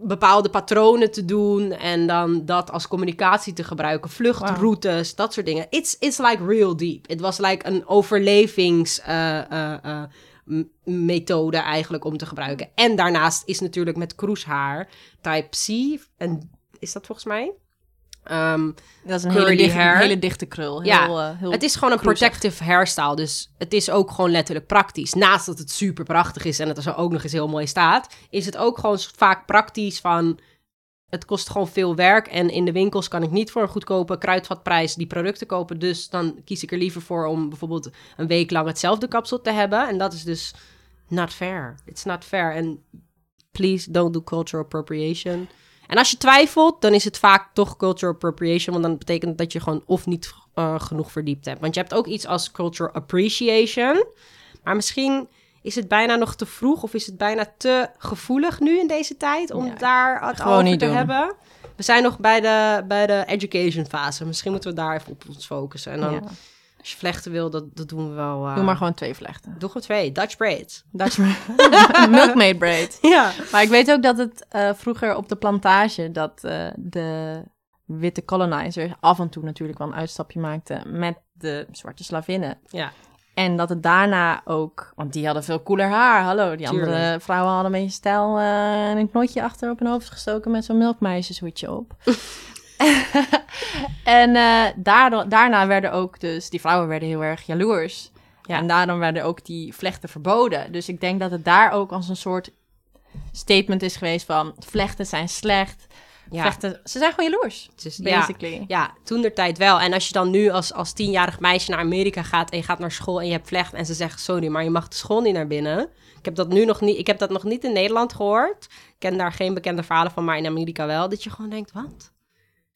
bepaalde patronen te doen en dan dat als communicatie te gebruiken, vluchtroutes, dat soort dingen. It's it's like real deep. Het was like een overlevings eh, eh, eh, m- methode eigenlijk om te gebruiken. En daarnaast is natuurlijk met kroeshaar type C en is dat volgens mij? Ehm, Dat is een hele hele dichte krul. Heel, Ja, eh, heel het is gewoon een protective hairstyle. Dus het is ook gewoon letterlijk praktisch. Naast dat het super prachtig is en het er zo ook nog eens heel mooi staat, is het ook gewoon vaak praktisch van. Het kost gewoon veel werk en in de winkels kan ik niet voor een goedkope kruidvatprijs die producten kopen. Dus dan kies ik er liever voor om bijvoorbeeld een week lang hetzelfde kapsel te hebben. En dat is dus not fair. It's not fair. En please don't do cultural appropriation. En als je twijfelt, dan is het vaak toch cultural appropriation. Want dan betekent het dat je gewoon of niet eh, genoeg verdiept hebt. Want je hebt ook iets als cultural appreciation. Maar misschien is het bijna nog te vroeg of is het bijna te gevoelig nu in deze tijd om Ja, daar het over niet te doen. hebben. We zijn nog bij de, bij de education fase. Misschien moeten we daar even op ons focussen. En dan, Ja. Als je vlechten wil, dat, dat doen we wel. eh, Doe maar gewoon twee vlechten. Doe gewoon twee. Dutch braids. Dutch milkmaid braid. Ja. Maar ik weet ook dat het eh, vroeger op de plantage... dat eh, de witte colonizers af en toe natuurlijk wel een uitstapje maakten... met de zwarte slavinnen. Ja. En dat het daarna ook... Want die hadden veel cooler haar. Hallo, die andere Tuurlijk. vrouwen hadden een beetje stijl... eh, en een knotje achter op hun hoofd gestoken... met zo'n melkmeisjeshoedje op. en eh, daardoor, daarna werden ook dus... Die vrouwen werden heel erg jaloers. Ja. En daarom werden ook die vlechten verboden. Dus ik denk dat het daar ook als een soort statement is geweest van... vlechten zijn slecht. Ja. Vlechten, ze zijn gewoon jaloers, ja. basically. Ja, toen der tijd wel. En als je dan nu als, als tienjarig meisje naar Amerika gaat en je gaat naar school en je hebt vlecht en ze zeggen sorry, maar je mag de school niet naar binnen. Ik heb dat nu nog niet, ik heb dat nog niet in Nederland gehoord. Ik ken daar geen bekende verhalen van, maar in Amerika wel. Dat je gewoon denkt, wat?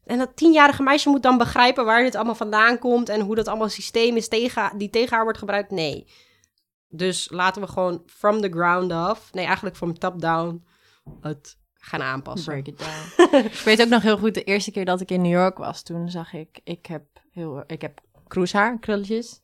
En dat tienjarige meisje moet dan begrijpen waar dit allemaal vandaan komt en hoe dat allemaal systeem is tegen, die tegen haar wordt gebruikt. Nee. Dus laten we gewoon from the ground up, nee eigenlijk from top down, het gaan aanpassen. Break it down. ik weet ook nog heel goed, de eerste keer dat ik in New York was, toen zag ik, ik heb, heel, ik heb krulletjes.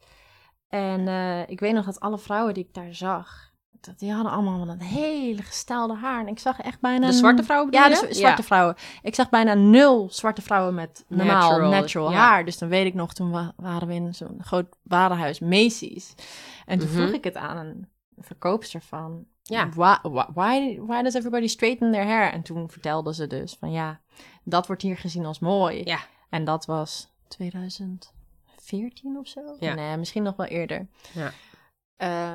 En eh, ik weet nog dat alle vrouwen die ik daar zag, dat die hadden allemaal dat hele gestelde haar. En ik zag echt bijna... De zwarte vrouwen Ja, de zwarte vrouwen. Ik zag bijna nul zwarte vrouwen met normaal Natural, natural, ja. haar. Dus dan weet ik nog, toen wa- waren we in zo'n groot warenhuis, Macy's. En toen Mhm. vroeg ik het aan een verkoopster van... Ja. Why, why, why, does everybody straighten their hair? En toen vertelde ze dus van ja, dat wordt hier gezien als mooi. Ja. En dat was 2014 of zo? Ja. Nee, misschien nog wel eerder. Ja. Eh,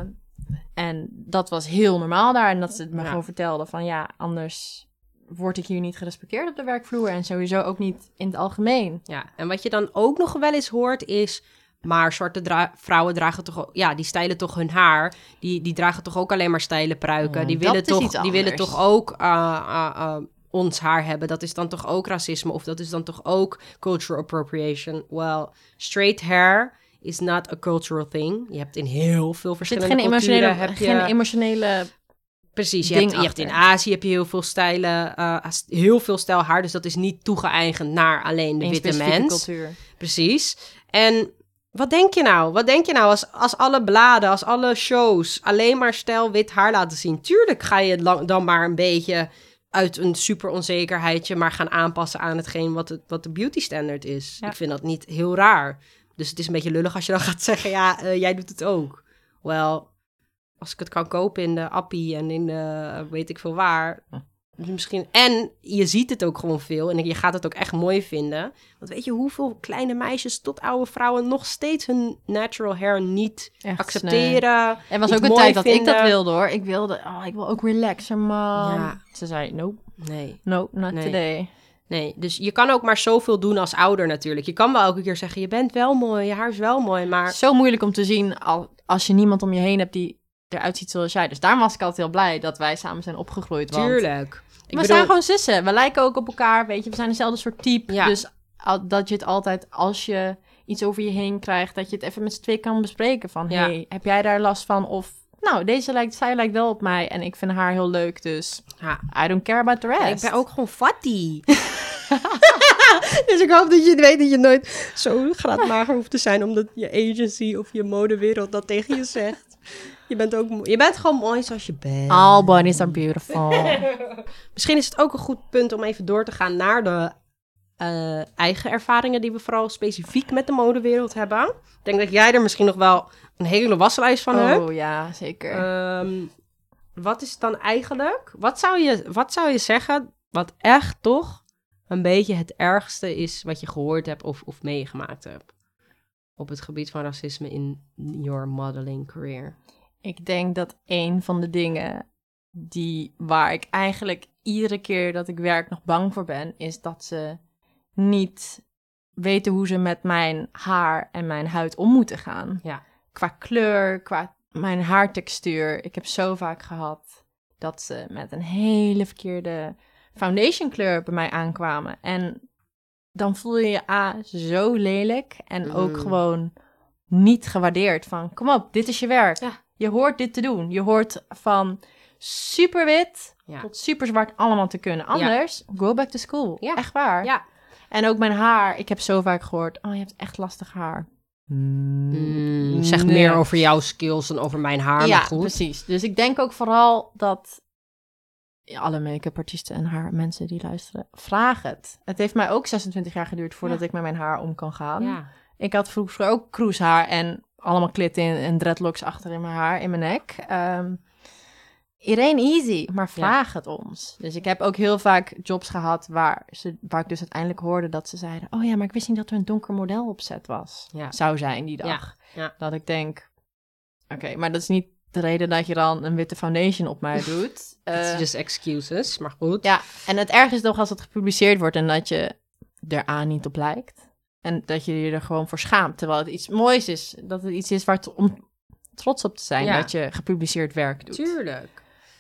en dat was heel normaal daar. En dat ze het me Ja. gewoon vertelde van ja, anders word ik hier niet gerespecteerd op de werkvloer. En sowieso ook niet in het algemeen. Ja, en wat je dan ook nog wel eens hoort is... Maar zwarte dra- vrouwen dragen toch. Ja, die stijlen toch hun haar. Die, die dragen toch ook alleen maar stijle pruiken. Mm, die willen, toch, die willen toch ook eh, eh, eh, ons haar hebben. Dat is dan toch ook racisme? Of dat is dan toch ook cultural appropriation? Well, straight hair is not a cultural thing. Je hebt in heel veel Er verschillende geen culturen... emotionele, heb je, geen emotionele Precies, je hebt, je hebt in. Azië heb je heel veel stijlen, eh, heel veel stijl haar. Dus dat is niet toegeëigend naar alleen de witte mens. cultuur. Precies. En wat denk je nou? Wat denk je nou als, als alle bladen, als alle shows alleen maar stijl wit haar laten zien? Tuurlijk ga je lang, dan maar een beetje uit een super onzekerheidje maar gaan aanpassen aan hetgeen wat, het, wat de beauty standard is. Ja. Ik vind dat niet heel raar. Dus het is een beetje lullig als je dan gaat zeggen, ja, eh, jij doet het ook. Wel, als ik het kan kopen in de Appie en in de weet ik veel waar, misschien, en je ziet het ook gewoon veel en je gaat het ook echt mooi vinden. Want weet je hoeveel kleine meisjes tot oude vrouwen nog steeds hun natural hair niet Echt, accepteren? Er was ook een tijd dat ik dat wilde hoor. Ik wilde, oh, ik wil ook relaxen, man. Ja. Ze zei, nope, Nee, nope, not Nee. today. Nee. Dus je kan ook maar zoveel doen als ouder natuurlijk. Je kan wel elke keer zeggen, je bent wel mooi, je haar is wel mooi, maar... Zo moeilijk om te zien al, als je niemand om je heen hebt die eruit ziet zoals jij. Dus daarom was ik altijd heel blij dat wij samen zijn opgegroeid. Want Tuurlijk. Ik we bedoel- zijn gewoon zussen. We lijken ook op elkaar, weet je. We zijn dezelfde soort type. Ja. Dus dat je het altijd, als je iets over je heen krijgt, dat je het even met z'n twee kan bespreken. Van, Ja. hey, heb jij daar last van? Of, nou, deze lijkt, zij lijkt wel op mij en ik vind haar heel leuk, dus. I don't care about the rest. Ik ben ook gewoon fatty. dus ik hoop dat je weet dat je nooit zo graadmager hoeft te zijn... omdat je agency of je modewereld dat tegen je zegt. Je bent, ook, je bent gewoon mooi zoals je bent. All bodies are beautiful. Misschien is het ook een goed punt om even door te gaan naar de eh, eigen ervaringen... die we vooral specifiek met de modewereld hebben. Ik denk dat jij er misschien nog wel een hele waslijst van hebt. oh ja, zeker. Ehm, wat is het dan eigenlijk? Wat zou, je, wat zou je zeggen wat echt toch een beetje het ergste is wat je gehoord hebt of, of meegemaakt hebt? Op het gebied van racisme in your modeling career. Ik denk dat een van de dingen die waar ik eigenlijk iedere keer dat ik werk nog bang voor ben, is dat ze niet weten hoe ze met mijn haar en mijn huid om moeten gaan. Ja. Qua kleur, qua mijn haartextuur. Ik heb zo vaak gehad dat ze met een hele verkeerde foundation kleur bij mij aankwamen. En dan voel je je A zo lelijk en ook Mm. gewoon niet gewaardeerd van kom op, dit is je werk. Ja. Je hoort dit te doen. Je hoort van super wit Ja. tot super zwart allemaal te kunnen. Anders, go back to school. Ja. Echt waar. Ja. En ook mijn haar. Ik heb zo vaak gehoord, oh, je hebt echt lastig haar. Mm, zeg Nee. meer over jouw skills dan over mijn haar, ja, maar goed. precies. Dus ik denk ook vooral dat ja, alle make-up artiesten en haar mensen die luisteren, vraag het. Het heeft mij ook 26 jaar geduurd voordat Ja. ik met mijn haar om kan gaan. Ja. Ik had vroeger ook kroeshaar en allemaal klitten in en dreadlocks achter in mijn haar, in mijn nek. Ehm ain't easy, maar vraag het ons. Dus ik heb ook heel vaak jobs gehad waar, ze, waar ik dus uiteindelijk hoorde dat ze zeiden... oh ja, maar ik wist niet dat er een donker model op set was. Zou zijn die dag. Dat ik denk, oké, maar dat is niet de reden dat je dan een witte foundation op mij doet. It's Eh, just excuses, maar goed. ja, en het erg is nog als het gepubliceerd wordt en dat je er aan niet op lijkt. En dat je je er gewoon voor schaamt. Terwijl het iets moois is. Dat het iets is waar het om trots op te zijn. Ja. Dat je gepubliceerd werk doet. Tuurlijk.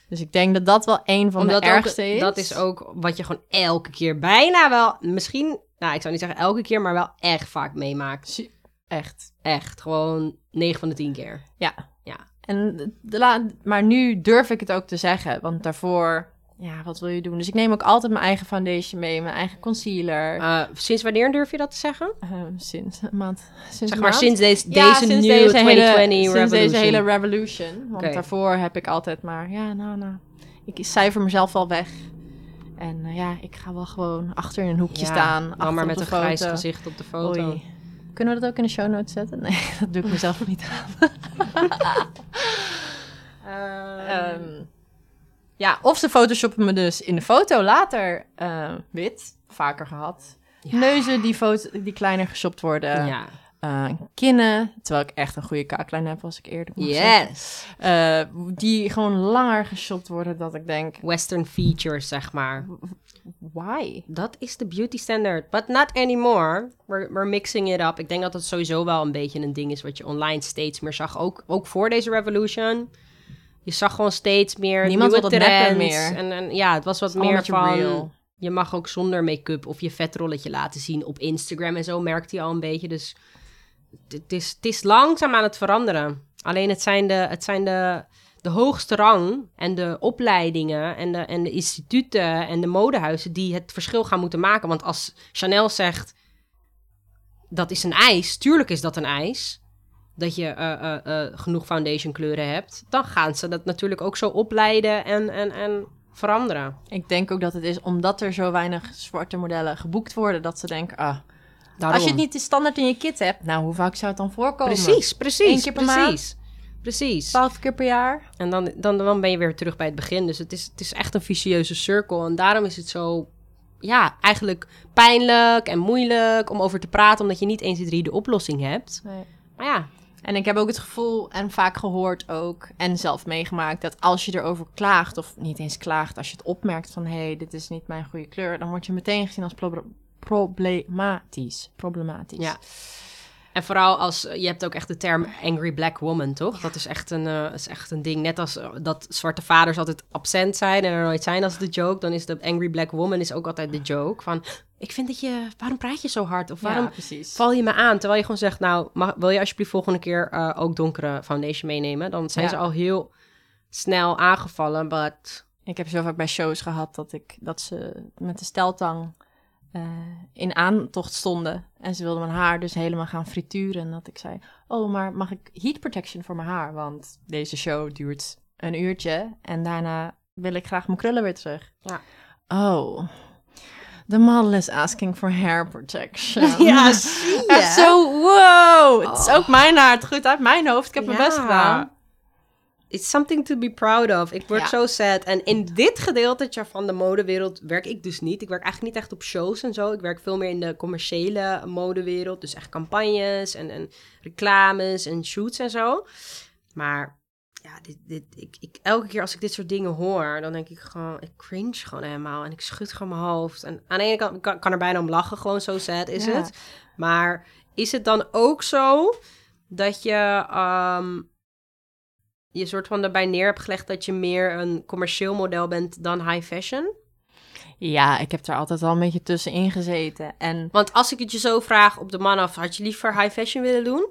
Dus ik denk dat dat wel een van Omdat de ook- ergste is. dat is ook wat je gewoon elke keer bijna wel, misschien, nou ik zou niet zeggen elke keer, maar wel echt vaak meemaakt. Echt. Echt, gewoon 9 van de 10 keer. Ja. Ja. En de la- maar nu durf ik het ook te zeggen. Want daarvoor, ja, wat wil je doen? Dus ik neem ook altijd mijn eigen foundation mee. Mijn eigen concealer. Eh, sinds wanneer durf je dat te zeggen? Ehm, sinds een maand. Sinds Zeg maar maand. sinds deze, Ja, deze sinds nieuwe deze 2020 hele, revolution. Sinds deze hele revolution. Want daarvoor heb ik altijd maar, ja, nou, nou. Ik cijfer mezelf wel weg. En eh, ja, ik ga wel gewoon achter in een hoekje Ja, staan. Dan maar met een grijs gezicht op de foto. Oei. Kunnen we dat ook in de show notes zetten? Nee, dat doe ik mezelf niet aan. Ehm, ja, of ze photoshoppen me dus in de foto later eh, wit. Vaker gehad. Ja. Neuzen die, foto, die kleiner geshopt worden. ja. Eh, kinnen, terwijl ik echt een goede kaaklijn heb, als ik zeggen. Yes. Eh, die gewoon langer geshopt worden, dat ik denk, Western features, zeg maar. why? Dat is de beauty standard. But not anymore. We're, we're mixing it up. Ik denk dat het sowieso wel een beetje een ding is wat je online steeds meer zag. Ook, ook voor deze revolution. Je zag gewoon steeds meer Niemand nieuwe trends. meer. En, en ja, het was wat meer van... real. Je mag ook zonder make-up of je vetrolletje laten zien op Instagram en zo, merkt hij al een beetje. Dus het- het is, het is langzaam aan het veranderen. Alleen het zijn de, het zijn de, de hoogste rang en de opleidingen en de, en de instituten en de modehuizen die het verschil gaan moeten maken. Want als Chanel zegt, dat is een eis, tuurlijk is dat een eis, dat je eh, eh, eh, genoeg foundation kleuren hebt, dan gaan ze dat natuurlijk ook zo opleiden en, en, en veranderen. Ik denk ook dat het is omdat er zo weinig zwarte modellen geboekt worden, dat ze denken, ah, Daarom. als je het niet standaard in je kit hebt, nou, hoe vaak zou het dan voorkomen? Precies, precies. Eén keer per precies. Precies. 12 keer per jaar. En dan, dan, dan ben je weer terug bij het begin. Dus het is, het is echt een vicieuze cirkel. En daarom is het zo, ja, eigenlijk pijnlijk en moeilijk om over te praten, omdat je niet eens drie de oplossing hebt. Nee. Maar ja, En ik heb ook het gevoel, en vaak gehoord ook, en zelf meegemaakt, dat als je erover klaagt, of niet eens klaagt, als je het opmerkt van, hé, hey, dit is niet mijn goede kleur, dan word je meteen gezien als pro- problematisch. Problematisch. Ja. En vooral als je hebt ook echt de term angry black woman, toch? Dat is echt een, eh, is echt een ding. Net als eh, dat zwarte vaders altijd absent zijn en er nooit zijn als de joke, dan is de angry black woman is ook altijd de joke van ik vind dat je waarom praat je zo hard of waarom Ja, val je me aan terwijl je gewoon zegt nou mag, wil je alsjeblieft volgende keer eh, ook donkere foundation meenemen? Dan zijn Ja. ze al heel snel aangevallen, but Ik heb zo vaak bij shows gehad dat, ik, dat ze met de steltang eh, in aantocht stonden. En ze wilden mijn haar dus helemaal gaan frituren. En dat ik zei, oh, maar mag ik heat protection voor mijn haar? Want deze show duurt een uurtje. En daarna wil ik graag mijn krullen weer terug. Ja. Oh, the model is asking for hair protection. ja, zie je? Echt zo, wow. Het is Oh. ook mijn haar. Het groeit uit mijn hoofd. Ik heb mijn Ja. best gedaan. It's something to be proud of. Ik word Ja. zo sad. En in dit gedeeltetje van de modewereld werk ik dus niet. Ik werk eigenlijk niet echt op shows en zo. Ik werk veel meer in de commerciële modewereld. Dus echt campagnes en, en reclames en shoots en zo. Maar ja, dit, dit, ik, ik, elke keer als ik dit soort dingen hoor, dan denk ik gewoon, ik cringe gewoon helemaal. En ik schud gewoon mijn hoofd. En aan de ene kant kan, kan er bijna om lachen, gewoon zo sad is Ja. het. Maar is het dan ook zo dat je ehm, je soort van erbij neer hebt gelegd dat je meer een commercieel model bent dan high fashion? Ja, ik heb er altijd wel een beetje tussenin gezeten. En Want als ik het je zo vraag op de man af, had je liever high fashion willen doen?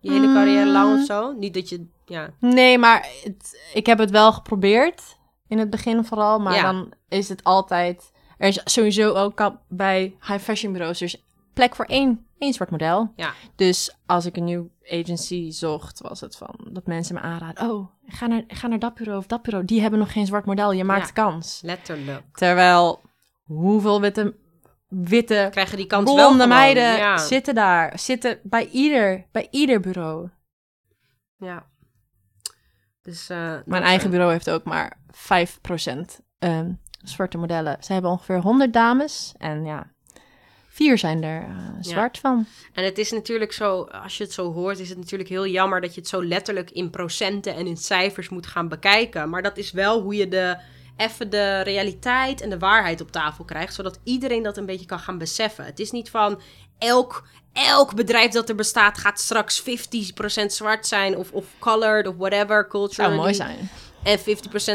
Je hele Mm. carrière lang of zo? Niet dat je, ja. Nee, maar het- ik heb het wel geprobeerd. In het begin vooral. Maar Ja. dan is het altijd... Er is sowieso ook bij high fashion bureaus... Is plek voor één, één zwart model. Ja. Dus als ik een nieuw agency zocht... was het van dat mensen me aanraden... Oh, ga naar, ga naar dat bureau of dat bureau. Die hebben nog geen zwart model. Je maakt Ja. kans. Letterlijk. Terwijl, hoeveel witte... Witte Krijgen die kans wel blonde gewoon. meiden Ja. zitten daar. Zitten bij ieder, bij ieder bureau. ja. Dus, eh, Mijn eh, eigen bureau heeft ook maar 5% ehm, zwarte modellen. Ze hebben ongeveer 100 dames en ja, vier zijn er eh, zwart van. En het is natuurlijk zo, als je het zo hoort, is het natuurlijk heel jammer dat je het zo letterlijk in procenten en in cijfers moet gaan bekijken. Maar dat is wel hoe je de, even de realiteit en de waarheid op tafel krijgt, zodat iedereen dat een beetje kan gaan beseffen. Het is niet van elk, elk bedrijf dat er bestaat gaat straks 50% zwart zijn of, of colored of whatever, culture. Zou mooi zijn. En 50%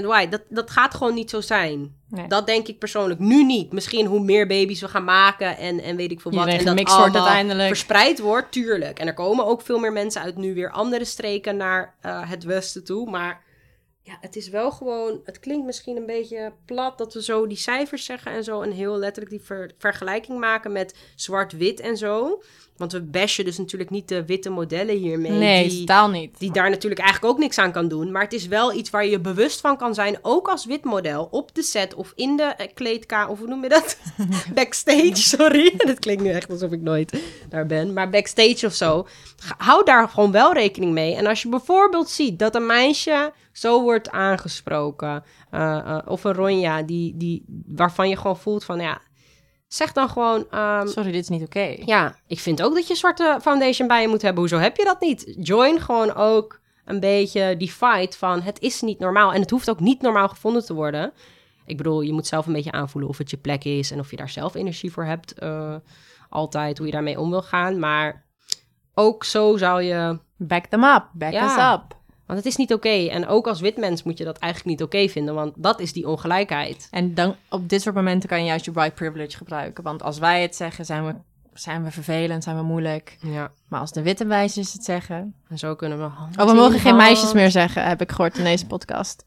white. Dat, dat gaat gewoon niet zo zijn. Nee. Dat denk ik persoonlijk nu niet. Misschien hoe meer baby's we gaan maken en, en weet ik veel wat. Iedereen en dat allemaal uiteindelijk. verspreid wordt, tuurlijk. En er komen ook veel meer mensen uit nu weer andere streken naar eh, het westen toe. Maar ja, het is wel gewoon... Het klinkt misschien een beetje plat dat we zo die cijfers zeggen en zo. En heel letterlijk die ver- vergelijking maken met zwart-wit en zo. Want we bashen dus natuurlijk niet de witte modellen hiermee. Nee, die, totaal niet. die daar natuurlijk eigenlijk ook niks aan kan doen. Maar het is wel iets waar je bewust van kan zijn. Ook als wit model. Op de set of in de eh, kleedkamer. Of hoe noem je dat? backstage, sorry. Dat klinkt nu echt alsof ik nooit daar ben. Maar backstage of zo. Hou daar gewoon wel rekening mee. En als je bijvoorbeeld ziet dat een meisje zo wordt aangesproken. eh, eh, of een Ronja die, die, waarvan je gewoon voelt van ja... Zeg dan gewoon... ehm, Sorry, dit is niet oké. ja, ik vind ook dat je zwarte foundation bij je moet hebben. Hoezo heb je dat niet? Join gewoon ook een beetje die fight van het is niet normaal. En het hoeft ook niet normaal gevonden te worden. Ik bedoel, je moet zelf een beetje aanvoelen of het je plek is en of je daar zelf energie voor hebt. eh, altijd hoe je daarmee om wil gaan. Maar ook zo zou je. Back them up. Back Ja. us up. Want het is niet oké. En ook als wit mens moet je dat eigenlijk niet oké vinden. Want dat is die ongelijkheid. En dan, op dit soort momenten kan je juist je white privilege gebruiken. Want als wij het zeggen, zijn we, zijn we vervelend, zijn we moeilijk. Ja. Maar als de witte meisjes het zeggen... En zo kunnen we. Oh, we mogen geen meisjes meer zeggen, heb ik gehoord in deze podcast.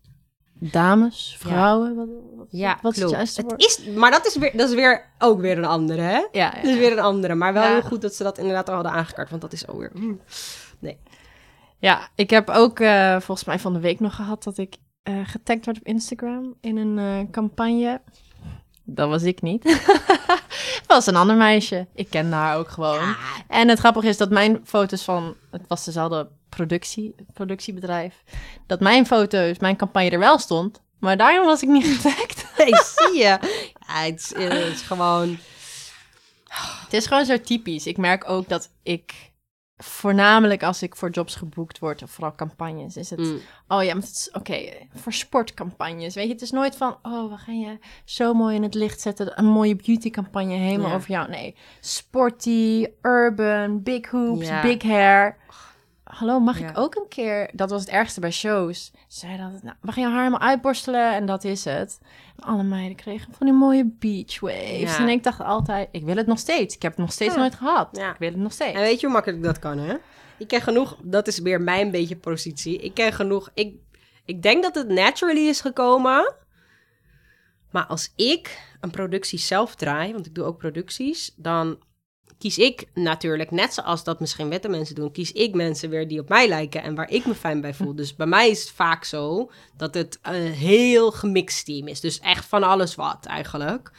Dames, vrouwen, wat, wat, Ja, wat is het is, maar dat is, weer, dat is weer ook weer een andere, hè? Ja, ja. Dat is weer een andere. Maar wel Ja. heel goed dat ze dat inderdaad al hadden aangekaart. Want dat is ook weer... mm. Ja, ik heb ook eh, volgens mij van de week nog gehad dat ik eh getagd werd op Instagram in een eh, campagne. Dat was ik niet. Het was een ander meisje. Ik kende haar ook gewoon. En het grappige is dat mijn foto's van... Het was dezelfde productie, productiebedrijf. Dat mijn foto's, mijn campagne er wel stond. Maar daarom was ik niet getagd. Nee, zie je. Ja, het, is, het is gewoon... Het is gewoon zo typisch. Ik merk ook dat ik voornamelijk als ik voor jobs geboekt word, of vooral campagnes, is het, Mm. oh ja, maar het is oké, voor sportcampagnes, weet je, het is nooit van, oh, we gaan je zo mooi in het licht zetten, een mooie beautycampagne helemaal Ja. over jou. Nee, sporty, urban, big hoops, Ja. big hair. Hallo, mag Ja. ik ook een keer? Dat was het ergste bij shows. Ze zeiden dat, nou, we gaan je haar helemaal uitborstelen en dat is het. En alle meiden kregen van die mooie beach waves. Ja. En ik dacht altijd, ik wil het nog steeds. Ik heb het nog steeds Ja. nooit gehad. Ja. Ik wil het nog steeds. En weet je hoe makkelijk dat kan, hè? Ik ken genoeg, dat is weer mijn beetje positie. Ik ken genoeg, ik, ik denk dat het naturally is gekomen. Maar als ik een productie zelf draai, want ik doe ook producties, dan kies ik natuurlijk, net zoals dat misschien witte mensen doen, kies ik mensen weer die op mij lijken en waar ik me fijn bij voel. Dus bij mij is het vaak zo dat het een heel gemixt team is. Dus echt van alles wat eigenlijk.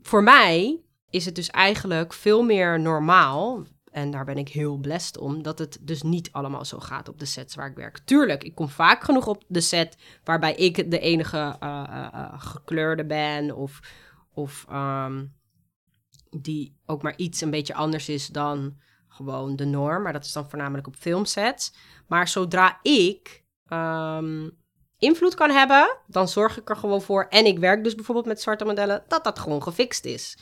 Voor mij is het dus eigenlijk veel meer normaal. En daar ben ik heel blessed om. Dat het dus niet allemaal zo gaat op de sets waar ik werk. Tuurlijk, ik kom vaak genoeg op de set waarbij ik de enige eh, eh, eh, gekleurde ben. Of, of ehm, die ook maar iets een beetje anders is dan gewoon de norm. Maar dat is dan voornamelijk op filmsets. Maar zodra ik ehm, invloed kan hebben, dan zorg ik er gewoon voor. En ik werk dus bijvoorbeeld met zwarte modellen, dat dat gewoon gefixt is.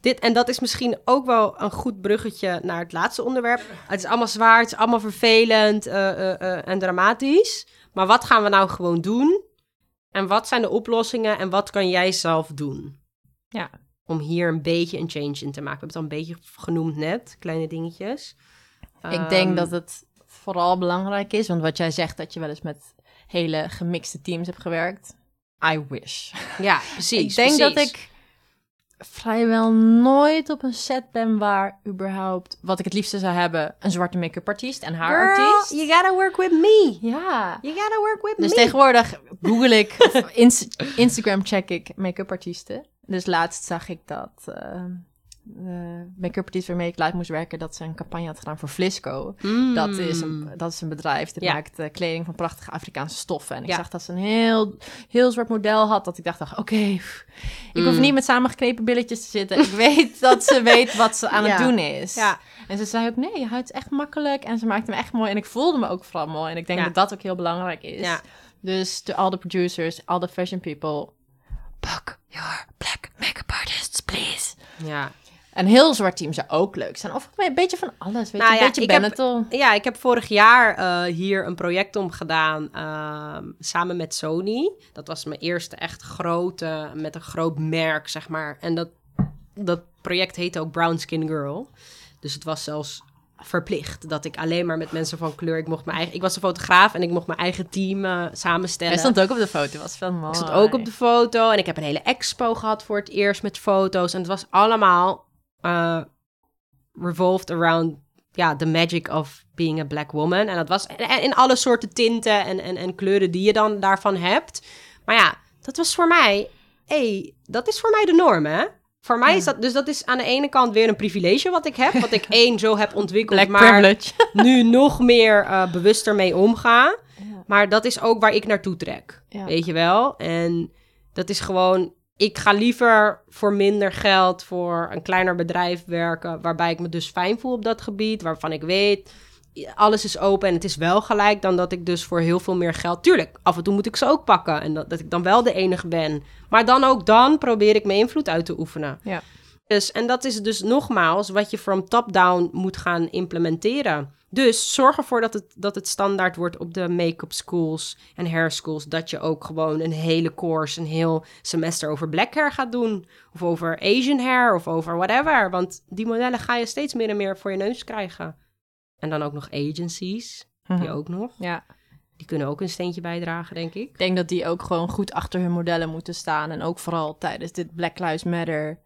Dit, en dat is misschien ook wel een goed bruggetje naar het laatste onderwerp. Het is allemaal zwaar, het is allemaal vervelend eh, eh, eh, en dramatisch. Maar wat gaan we nou gewoon doen? En wat zijn de oplossingen en wat kan jij zelf doen? Ja. Om hier een beetje een change in te maken. We hebben het al een beetje genoemd net, kleine dingetjes. Ik denk Ehm, dat het vooral belangrijk is, want wat jij zegt dat je wel eens met hele gemixte teams hebt gewerkt. I wish. Ja, precies. ik denk dat ik vrijwel nooit op een set ben waar überhaupt, wat ik het liefste zou hebben, een zwarte make-up artiest en haar Girl, artiest. you gotta work with me. Ja. You gotta work with Dus me. tegenwoordig google ik, of Instagram check ik make-up artiesten. Dus laatst zag ik dat eh, de make-up artiest waarmee ik live moest werken, dat ze een campagne had gedaan voor Flisco. Mm. Dat, is een, dat is een bedrijf dat Ja. maakt eh, kleding van prachtige Afrikaanse stoffen. En ik Ja. zag dat ze een heel, heel zwart model had. Dat ik dacht, oké, ik hoef Mm. niet met samengeknepen billetjes te zitten. Ik weet dat ze weet wat ze aan Ja. het doen is. En ze zei ook, nee, je huid is echt makkelijk. En ze maakte me echt mooi. En ik voelde me ook vooral mooi. En ik denk dat dat ook heel belangrijk is. Dus to all the producers, all the fashion people, book your black make-up artists, please. Ja. Een heel zwart team zou ook leuk zijn. Of een beetje van alles, weet Nou je. ja, Een beetje ik heb- Benetton. Ja, ik heb vorig jaar eh, hier een project om gedaan ehm, samen met Sony. Dat was mijn eerste echt grote, met een groot merk, zeg maar. En dat, dat project heette ook Brown Skin Girl. Dus het was zelfs verplicht dat ik alleen maar met mensen van kleur... Ik, mocht mijn eigen, ik was een fotograaf en ik mocht mijn eigen team eh, samenstellen. Hij stond ook op de foto, was veel mooi. Ik stond ook op de foto en ik heb een hele expo gehad voor het eerst met foto's. En het was allemaal eh, revolved around ja, the magic of being a black woman. En dat was in alle soorten tinten en, en, en kleuren die je dan daarvan hebt. Maar ja, dat was voor mij, hey, dat is voor mij de norm, hè? Voor mij is dat, dus dat is aan de ene kant weer een privilege wat ik heb. Wat ik één zo heb ontwikkeld, Black maar privilege. nu nog meer eh, bewuster mee omga. Ja. Maar dat is ook waar ik naartoe trek. Ja. Weet je wel? En dat is gewoon. Ik ga liever voor minder geld voor een kleiner bedrijf werken. Waarbij ik me dus fijn voel op dat gebied. Waarvan ik weet. Alles is open en het is wel gelijk. Dan dat ik dus voor heel veel meer geld. Tuurlijk, af en toe moet ik ze ook pakken. En dat, dat ik dan wel de enige ben. Maar dan ook dan probeer ik mijn invloed uit te oefenen. Ja. Dus, en dat is dus nogmaals wat je from top-down moet gaan implementeren. Dus zorg ervoor dat het, dat het standaard wordt op de make-up schools en hair schools. Dat je ook gewoon een hele course, een heel semester over black hair gaat doen. Of over Asian hair of over whatever. Want die modellen ga je steeds meer en meer voor je neus krijgen. En dan ook nog agencies, Mhm. die ook nog. Ja, Die kunnen ook een steentje bijdragen, denk ik. ik denk dat die ook gewoon goed achter hun modellen moeten staan. En ook vooral tijdens dit Black Lives Matter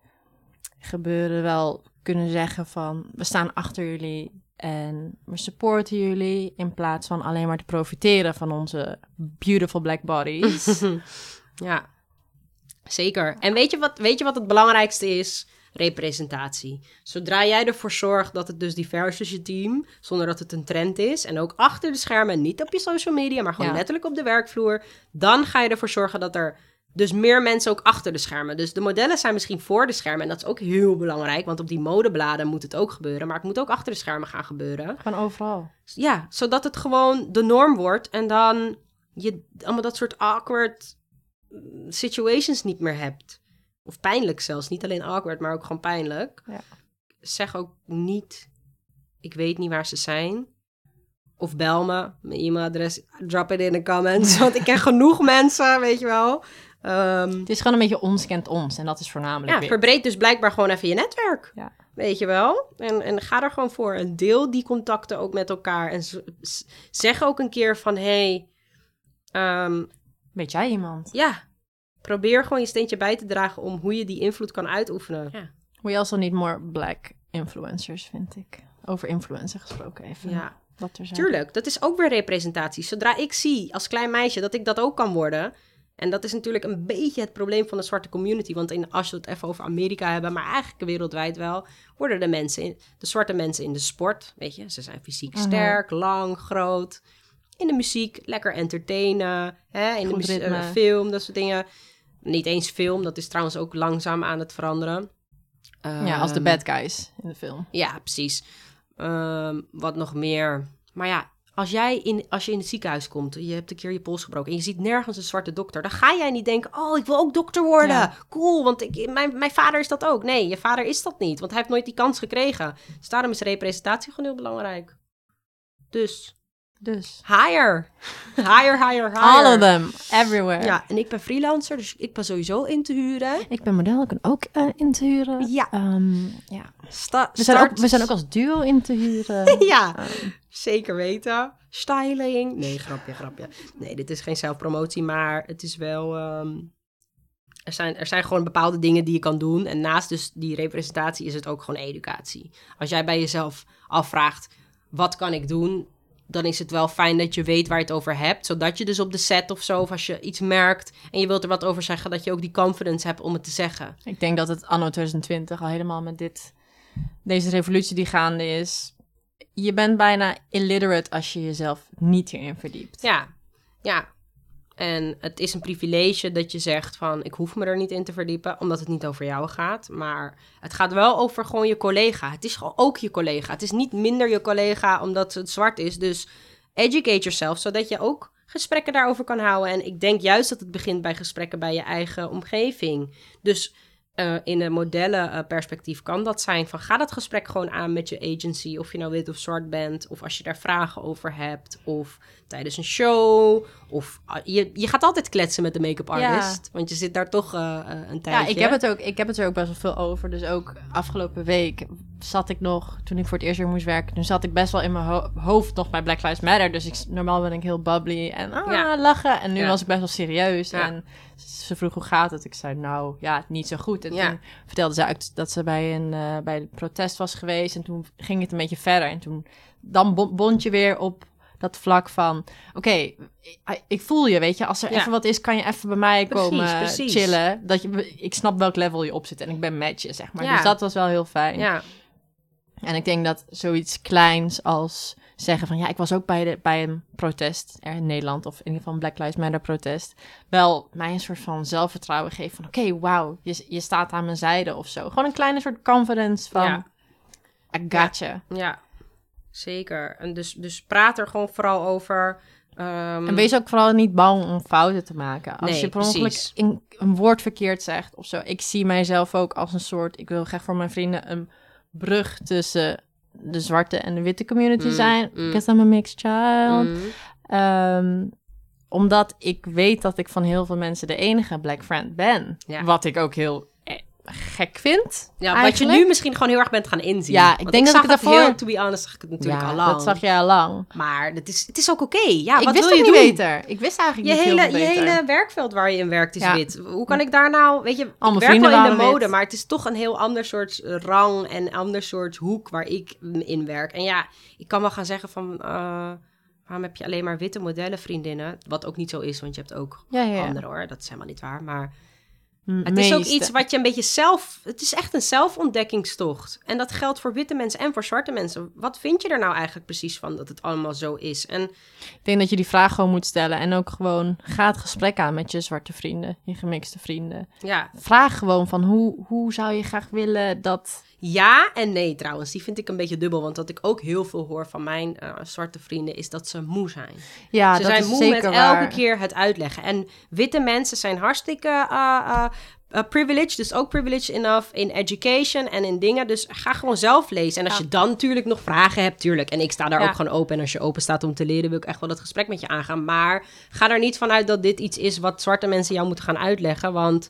gebeuren wel kunnen zeggen van... we staan achter jullie en we supporten jullie... in plaats van alleen maar te profiteren van onze beautiful black bodies. ja. Zeker. En weet je, wat, weet je wat het belangrijkste is? Representatie. Zodra jij ervoor zorgt dat het dus divers is, je team, zonder dat het een trend is, en ook achter de schermen, niet op je social media, maar gewoon Ja. letterlijk op de werkvloer, dan ga je ervoor zorgen dat er dus meer mensen ook achter de schermen. Dus de modellen zijn misschien voor de schermen, en dat is ook heel belangrijk, want op die modebladen moet het ook gebeuren, maar het moet ook achter de schermen gaan gebeuren. Gewoon overal. Ja, zodat het gewoon de norm wordt en dan je allemaal dat soort awkward mm, situations niet meer hebt. Of pijnlijk zelfs. Niet alleen awkward, maar ook gewoon pijnlijk. Ja. Zeg ook niet, ik weet niet waar ze zijn. Of bel me, mijn e-mailadres, drop it in de comments. Want ik ken genoeg mensen, weet je wel. Ehm, Het is gewoon een beetje ons kent ons. En dat is voornamelijk ja, weer. verbreed dus blijkbaar gewoon even je netwerk. Ja. Weet je wel? En, en ga er gewoon voor. En deel die contacten ook met elkaar. En zeg ook een keer van... Hey, ehm, Weet jij iemand? ja, probeer gewoon je steentje bij te dragen... om hoe je die invloed kan uitoefenen. Ja. We also need more black influencers, vind ik. Over influencer gesproken even. ja. Wat er zijn. Tuurlijk, dat is ook weer representatie. Zodra ik zie als klein meisje dat ik dat ook kan worden. En dat is natuurlijk een beetje het probleem van de zwarte community. Want in, als we het even over Amerika hebben, maar eigenlijk wereldwijd wel, worden de mensen, in, de zwarte mensen in de sport, weet je, ze zijn fysiek Mhm. sterk, lang, groot. In de muziek, lekker entertainen, hè, in de Goed muzie- ritme. eh, film, dat soort dingen. Niet eens film, dat is trouwens ook langzaam aan het veranderen. Ja, als de Ehm, bad guys in de film. ja, precies. Ehm, wat nog meer? Maar ja, als jij in, als je in het ziekenhuis komt, je hebt een keer je pols gebroken en je ziet nergens een zwarte dokter, dan ga jij niet denken: Oh, ik wil ook dokter worden. Ja. Cool, want ik, mijn, mijn vader is dat ook. Nee, je vader is dat niet, want hij heeft nooit die kans gekregen. Dus daarom is representatie gewoon heel belangrijk. Dus Dus. hire. hire, hire, hire. All of them. Everywhere. Ja, en ik ben freelancer, dus ik ben sowieso in te huren. Ik ben model, ik kan ook eh, in te huren. Ja. Ehm, ja. Sta- We, zijn ook, we zijn ook als duo in te huren. ja, Ehm, zeker weten. Styling. Nee, grapje, grapje. Nee, dit is geen zelfpromotie, maar het is wel. ehm, er, zijn, er zijn gewoon bepaalde dingen die je kan doen. En naast dus die representatie is het ook gewoon educatie. Als jij bij jezelf afvraagt: wat kan ik doen? Dan is het wel fijn dat je weet waar je het over hebt. Zodat je dus op de set of zo, of als je iets merkt en je wilt er wat over zeggen, dat je ook die confidence hebt om het te zeggen. ik denk dat het anno 2020 al helemaal met dit, deze revolutie die gaande is. Je bent bijna illiterate als je jezelf niet hierin verdiept. Ja, ja. En het is een privilege dat je zegt van ik hoef me er niet in te verdiepen, omdat het niet over jou gaat. Maar het gaat wel over gewoon je collega. Het is gewoon ook je collega. Het is niet minder je collega omdat het zwart is. Dus educate yourself, zodat je ook gesprekken daarover kan houden. En ik denk juist dat het begint bij gesprekken bij je eigen omgeving. Dus eh, in een modellenperspectief kan dat zijn van ga dat gesprek gewoon aan met je agency, of je nou wit of zwart bent, of als je daar vragen over hebt, of tijdens een show, of ah, je, je gaat altijd kletsen met de make-up Ja. artist, want je zit daar toch eh, eh, een tijdje. Ja, ik heb, het ook, ik heb het er ook best wel veel over. Dus ook afgelopen week zat ik nog, toen ik voor het eerst weer moest werken, toen zat ik best wel in mijn ho- hoofd nog bij Black Lives Matter. Dus ik, normaal ben ik heel bubbly en ah, Ja. lachen. En nu Ja. was ik best wel serieus. Ja. En ze vroeg hoe gaat het? Ik zei, nou ja, niet zo goed. En toen vertelde ze uit dat ze bij een, eh, bij een protest was geweest. En toen ging het een beetje verder. En toen, dan bo- bond je weer op dat vlak van, oké, ik, ik voel je, weet je. Als er Ja. even wat is, kan je even bij mij Precies, komen precies. chillen. Dat je, ik snap welk level je op zit en ik ben met je, zeg maar. Ja. Dus dat was wel heel fijn. Ja, En ik denk dat zoiets kleins als zeggen van... ja, ik was ook bij, de, bij een protest er in Nederland... of in ieder geval een Black Lives Matter protest... wel mij een soort van zelfvertrouwen geeft van... oké, wauw, je, je staat aan mijn zijde of zo. Gewoon een kleine soort confidence van... Ja. I got you. ja, zeker. En dus, dus praat er gewoon vooral over. ehm, En wees ook vooral niet bang om fouten te maken. Als Nee, je per ongeluk in, een woord verkeerd zegt of zo. Ik zie mijzelf ook als een soort... Ik wil graag voor mijn vrienden een brug tussen de zwarte en de witte community Mm, zijn. mm. Because I'm a mixed child. mm, Ehm, omdat ik weet dat ik van heel veel mensen de enige black friend ben. Ja. Wat ik ook heel gek vind. Ja, wat je nu misschien gewoon heel erg bent gaan inzien. Ja, ik Want denk dat ik het daarvoor- heel, to be honest, zag ik het natuurlijk ja, al lang. dat zag je al lang. Maar het is, het is ook oké. Ja, ik wat wist wil je niet doen? beter. Ik wist eigenlijk Je niet hele, veel je beter. hele werkveld waar je in werkt is Ja. wit. Hoe kan ik daar nou, weet je, Al mijn ik werk wel in de mode, wit. maar het is toch een heel ander soort rang en ander soort hoek waar ik in werk. En ja, ik kan wel gaan zeggen van, eh, waarom heb je alleen maar witte modellenvriendinnen? Wat ook niet zo is, want je hebt ook ja. andere hoor, dat is helemaal niet waar. Maar Het is ook iets wat je een beetje zelf... Het is echt een zelfontdekkingstocht. En dat geldt voor witte mensen en voor zwarte mensen. Wat vind je er nou eigenlijk precies van dat het allemaal zo is? En Ik denk dat je die vraag gewoon moet stellen. En ook gewoon ga het gesprek aan met je zwarte vrienden, je gemixte vrienden. ja, Vraag gewoon van hoe, hoe zou je graag willen dat... ja en nee trouwens. Die vind ik een beetje dubbel. Want wat ik ook heel veel hoor van mijn eh, zwarte vrienden... is dat ze moe zijn. Ja, Ze dat zijn is moe zeker met waar. elke keer het uitleggen. En witte mensen zijn hartstikke uh, uh, privileged. Dus ook privileged enough in education en in dingen. Dus ga gewoon zelf lezen. En als Ja. je dan natuurlijk nog vragen hebt, tuurlijk. En ik sta daar Ja. ook gewoon open. En als je open staat om te leren, wil ik echt wel dat gesprek met je aangaan. Maar ga er niet vanuit dat dit iets is wat zwarte mensen jou moeten gaan uitleggen. Want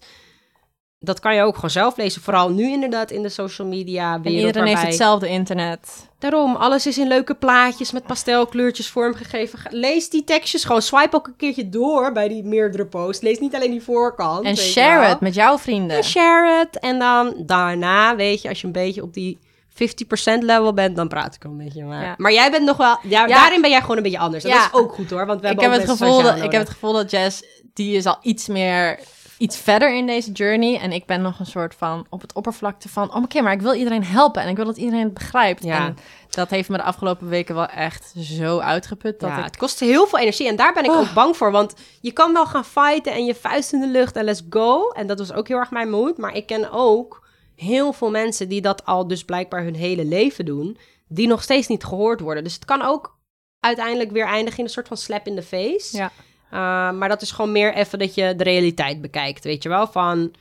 dat kan je ook gewoon zelf lezen. Vooral nu inderdaad in de social media En wereld. iedereen heeft hetzelfde internet. Daarom, alles is in leuke plaatjes met pastelkleurtjes vormgegeven. Lees die tekstjes gewoon. Swipe ook een keertje door bij die meerdere posts. Lees niet alleen die voorkant. En share wel. het met jouw vrienden. En share het. En dan daarna, weet je, als je een beetje op die 50% level bent, dan praat ik wel een beetje. Maar, Ja. maar jij bent nog wel... Ja, Ja. Daarin ben jij gewoon een beetje anders. En Ja. dat is ook goed hoor, want we ik hebben heb, ook het gevoel dat, ik heb het gevoel dat Jess, die is al iets meer, iets verder in deze journey. En ik ben nog een soort van op het oppervlakte van, oh oké, maar ik wil iedereen helpen. En ik wil dat iedereen het begrijpt. Ja. En dat heeft me de afgelopen weken wel echt zo uitgeput. Dat ja, ik, het kost heel veel energie en daar ben ik Oh. ook bang voor. Want je kan wel gaan fighten en je vuist in de lucht en let's go. En dat was ook heel erg mijn moed. Maar ik ken ook heel veel mensen die dat al dus blijkbaar hun hele leven doen. Die nog steeds niet gehoord worden. Dus het kan ook uiteindelijk weer eindigen in een soort van slap in the face. Ja. Uh, maar dat is gewoon meer even dat je de realiteit bekijkt. Weet je wel, van...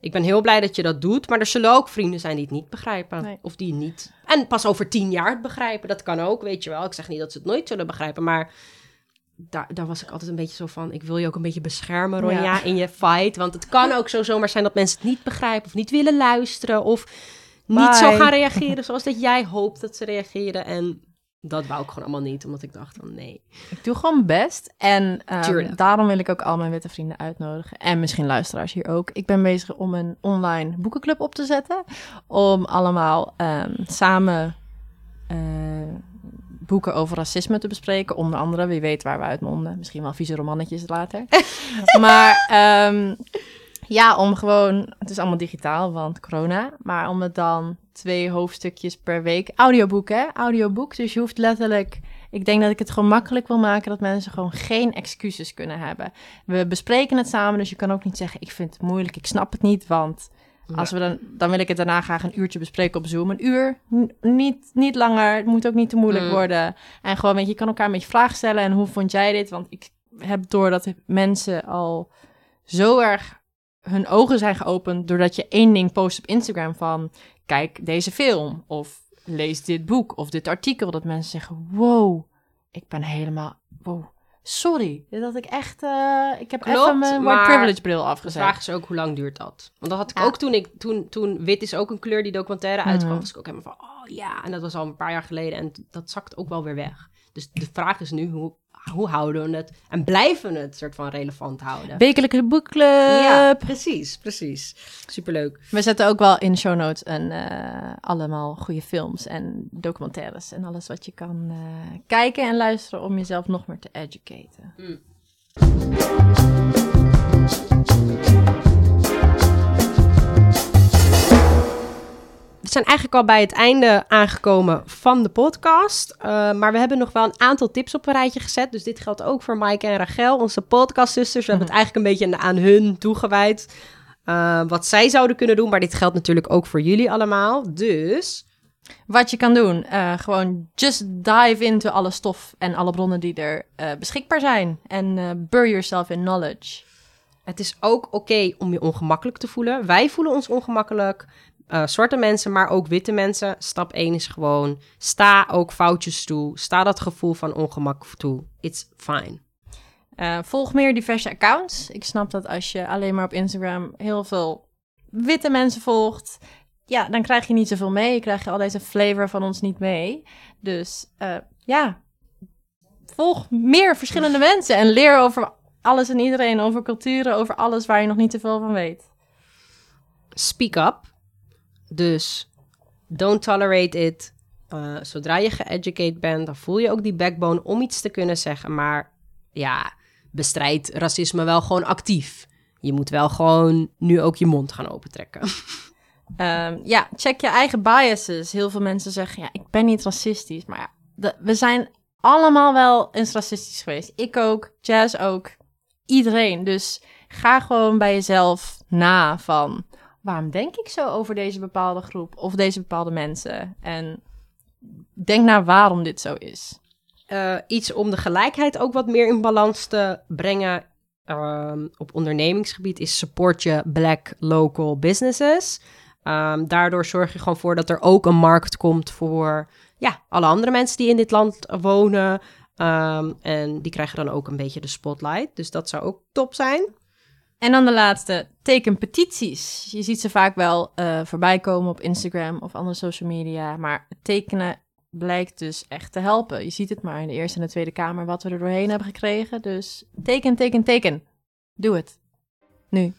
Ik ben heel blij dat je dat doet, maar er zullen ook vrienden zijn die het niet begrijpen. Nee. Of die niet. En pas over tien jaar het begrijpen, dat kan ook, weet je wel. Ik zeg niet dat ze het nooit zullen begrijpen, maar daar, daar was ik altijd een beetje zo van... Ik wil je ook een beetje beschermen, Ronja, Ja. in je fight. Want het kan ook zo zomaar zijn dat mensen het niet begrijpen of niet willen luisteren. Of niet zo gaan reageren zoals dat jij hoopt dat ze reageren. En dat wou ik gewoon allemaal niet, omdat ik dacht van nee. ik doe gewoon mijn best. En Tuurlijk. daarom wil ik ook al mijn witte vrienden uitnodigen. En misschien luisteraars hier ook. Ik ben bezig om een online boekenclub op te zetten. Om allemaal ehm, samen eh, boeken over racisme te bespreken. Onder andere, wie weet waar we uitmonden. Misschien wel vieze romannetjes later. maar ehm, ja, om gewoon... Het is allemaal digitaal, want corona. Maar om het dan twee hoofdstukjes per week... Audioboek, hè? Audioboek. Dus je hoeft letterlijk... Ik denk dat ik het gewoon makkelijk wil maken... dat mensen gewoon geen excuses kunnen hebben. We bespreken het samen, dus je kan ook niet zeggen... ik vind het moeilijk, ik snap het niet, want... Als we dan, dan wil ik het daarna graag een uurtje bespreken op Zoom. Een uur, niet, niet langer. Het moet ook niet te moeilijk Mm. worden. En gewoon, weet je, je kan elkaar een beetje vragen stellen. En hoe vond jij dit? Want ik heb door dat mensen al zo erg hun ogen zijn geopend... doordat je één ding post op Instagram van... kijk deze film of lees dit boek of dit artikel. Dat mensen zeggen, wow, ik ben helemaal... Wow, sorry. Dat ik echt... eh, ik heb Klopt, even mijn white privilege bril De afgezet. vraag is ook, hoe lang duurt dat? Want dat had ik Ja. ook toen ik... Toen, toen Wit is ook een kleur, die documentaire uitkwam... Mhm. was ik ook helemaal van, oh ja. En dat was al een paar jaar geleden. En dat zakt ook wel weer weg. Dus de vraag is nu, hoe, hoe houden we het... En blijven we het soort van relevant houden? Wekelijke boekclub. ja, precies, precies. Superleuk. We zetten ook wel in show notes een, eh, allemaal goede films en documentaires en alles wat je kan eh, kijken en luisteren om jezelf nog meer te educaten. We zijn eigenlijk al bij het einde aangekomen van de podcast. Uh, maar we hebben nog wel een aantal tips op een rijtje gezet. Dus dit geldt ook voor Maaike en Rachel, onze podcastzusters. We hebben het eigenlijk een beetje aan hun toegewijd. Uh, wat zij zouden kunnen doen. Maar dit geldt natuurlijk ook voor jullie allemaal. Dus Wat je kan doen, eh, gewoon just dive into alle stof en alle bronnen die er eh, beschikbaar zijn. En eh bury yourself in knowledge. het is ook oké om je ongemakkelijk te voelen. Wij voelen ons ongemakkelijk. Uh, zwarte mensen, maar ook witte mensen. Stap 1 is gewoon, sta ook foutjes toe. Sta dat gevoel van ongemak toe. It's fine. Uh, volg meer diverse accounts. Ik snap dat als je alleen maar op Instagram heel veel witte mensen volgt, ja, dan krijg je niet zoveel mee. Je krijgt al deze flavor van ons niet mee. Dus uh, ja, volg meer verschillende mensen en leer over alles en iedereen, over culturen, over alles waar je nog niet te veel van weet. Speak up. Dus don't tolerate it. Uh, zodra je geeducate bent, dan voel je ook die backbone om iets te kunnen zeggen. Maar ja, bestrijd racisme wel gewoon actief. je moet wel gewoon nu ook je mond gaan opentrekken. Ehm, ja, check je eigen biases. Heel veel mensen zeggen, ja, ik ben niet racistisch. Maar ja, de- we zijn allemaal wel eens racistisch geweest. Ik ook, Jazz ook, iedereen. Dus ga gewoon bij jezelf na van... waarom denk ik zo over deze bepaalde groep of deze bepaalde mensen? En denk naar waarom dit zo is. Eh, iets om de gelijkheid ook wat meer in balans te brengen ehm, op ondernemingsgebied is support je black local businesses. Ehm, daardoor zorg je gewoon voor dat er ook een markt komt voor ja, alle andere mensen die in dit land wonen. Ehm, en die krijgen dan ook een beetje de spotlight. Dus dat zou ook top zijn. En dan de laatste, teken petities. Je ziet ze vaak wel eh, voorbij komen op Instagram of andere social media. Maar tekenen blijkt dus echt te helpen. Je ziet het maar in de Eerste en de Tweede Kamer wat we er doorheen hebben gekregen. Dus teken, teken, teken. Doe het. Nu.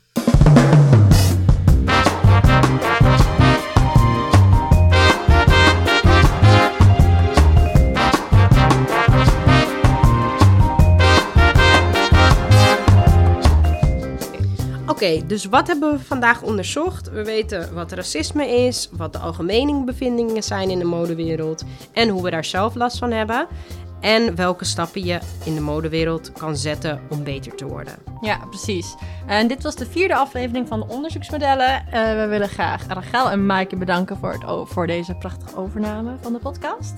Oké, dus wat hebben we vandaag onderzocht? We weten wat racisme is, wat de algemene bevindingen zijn in de modewereld en hoe we daar zelf last van hebben. En welke stappen je in de modewereld kan zetten om beter te worden. Ja, precies. En dit was de vierde aflevering van de onderzoeksmodellen. Eh, we willen graag Rachel en Maaike bedanken voor, het, voor deze prachtige overname van de podcast.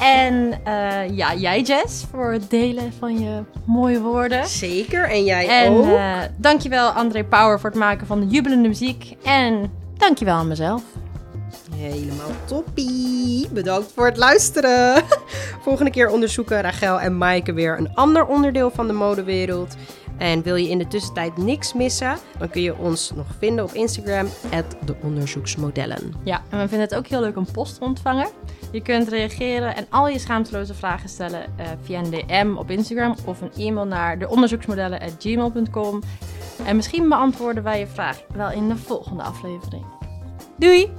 En eh, ja, jij Jess, voor het delen van je mooie woorden. Zeker, en jij En ook. eh, dankjewel André Power voor het maken van de jubelende muziek. En dankjewel aan mezelf. Helemaal toppie. Bedankt voor het luisteren. Volgende keer onderzoeken Rachel en Maaike weer een ander onderdeel van de modewereld. En wil je in de tussentijd niks missen, dan kun je ons nog vinden op Instagram, de onderzoeksmodellen. Ja, en we vinden het ook heel leuk om post te ontvangen. Je kunt reageren en al je schaamteloze vragen stellen eh, via een DM op Instagram of een e-mail naar deonderzoeksmodellen.gmail.com. En misschien beantwoorden wij je vraag wel in de volgende aflevering. Doei!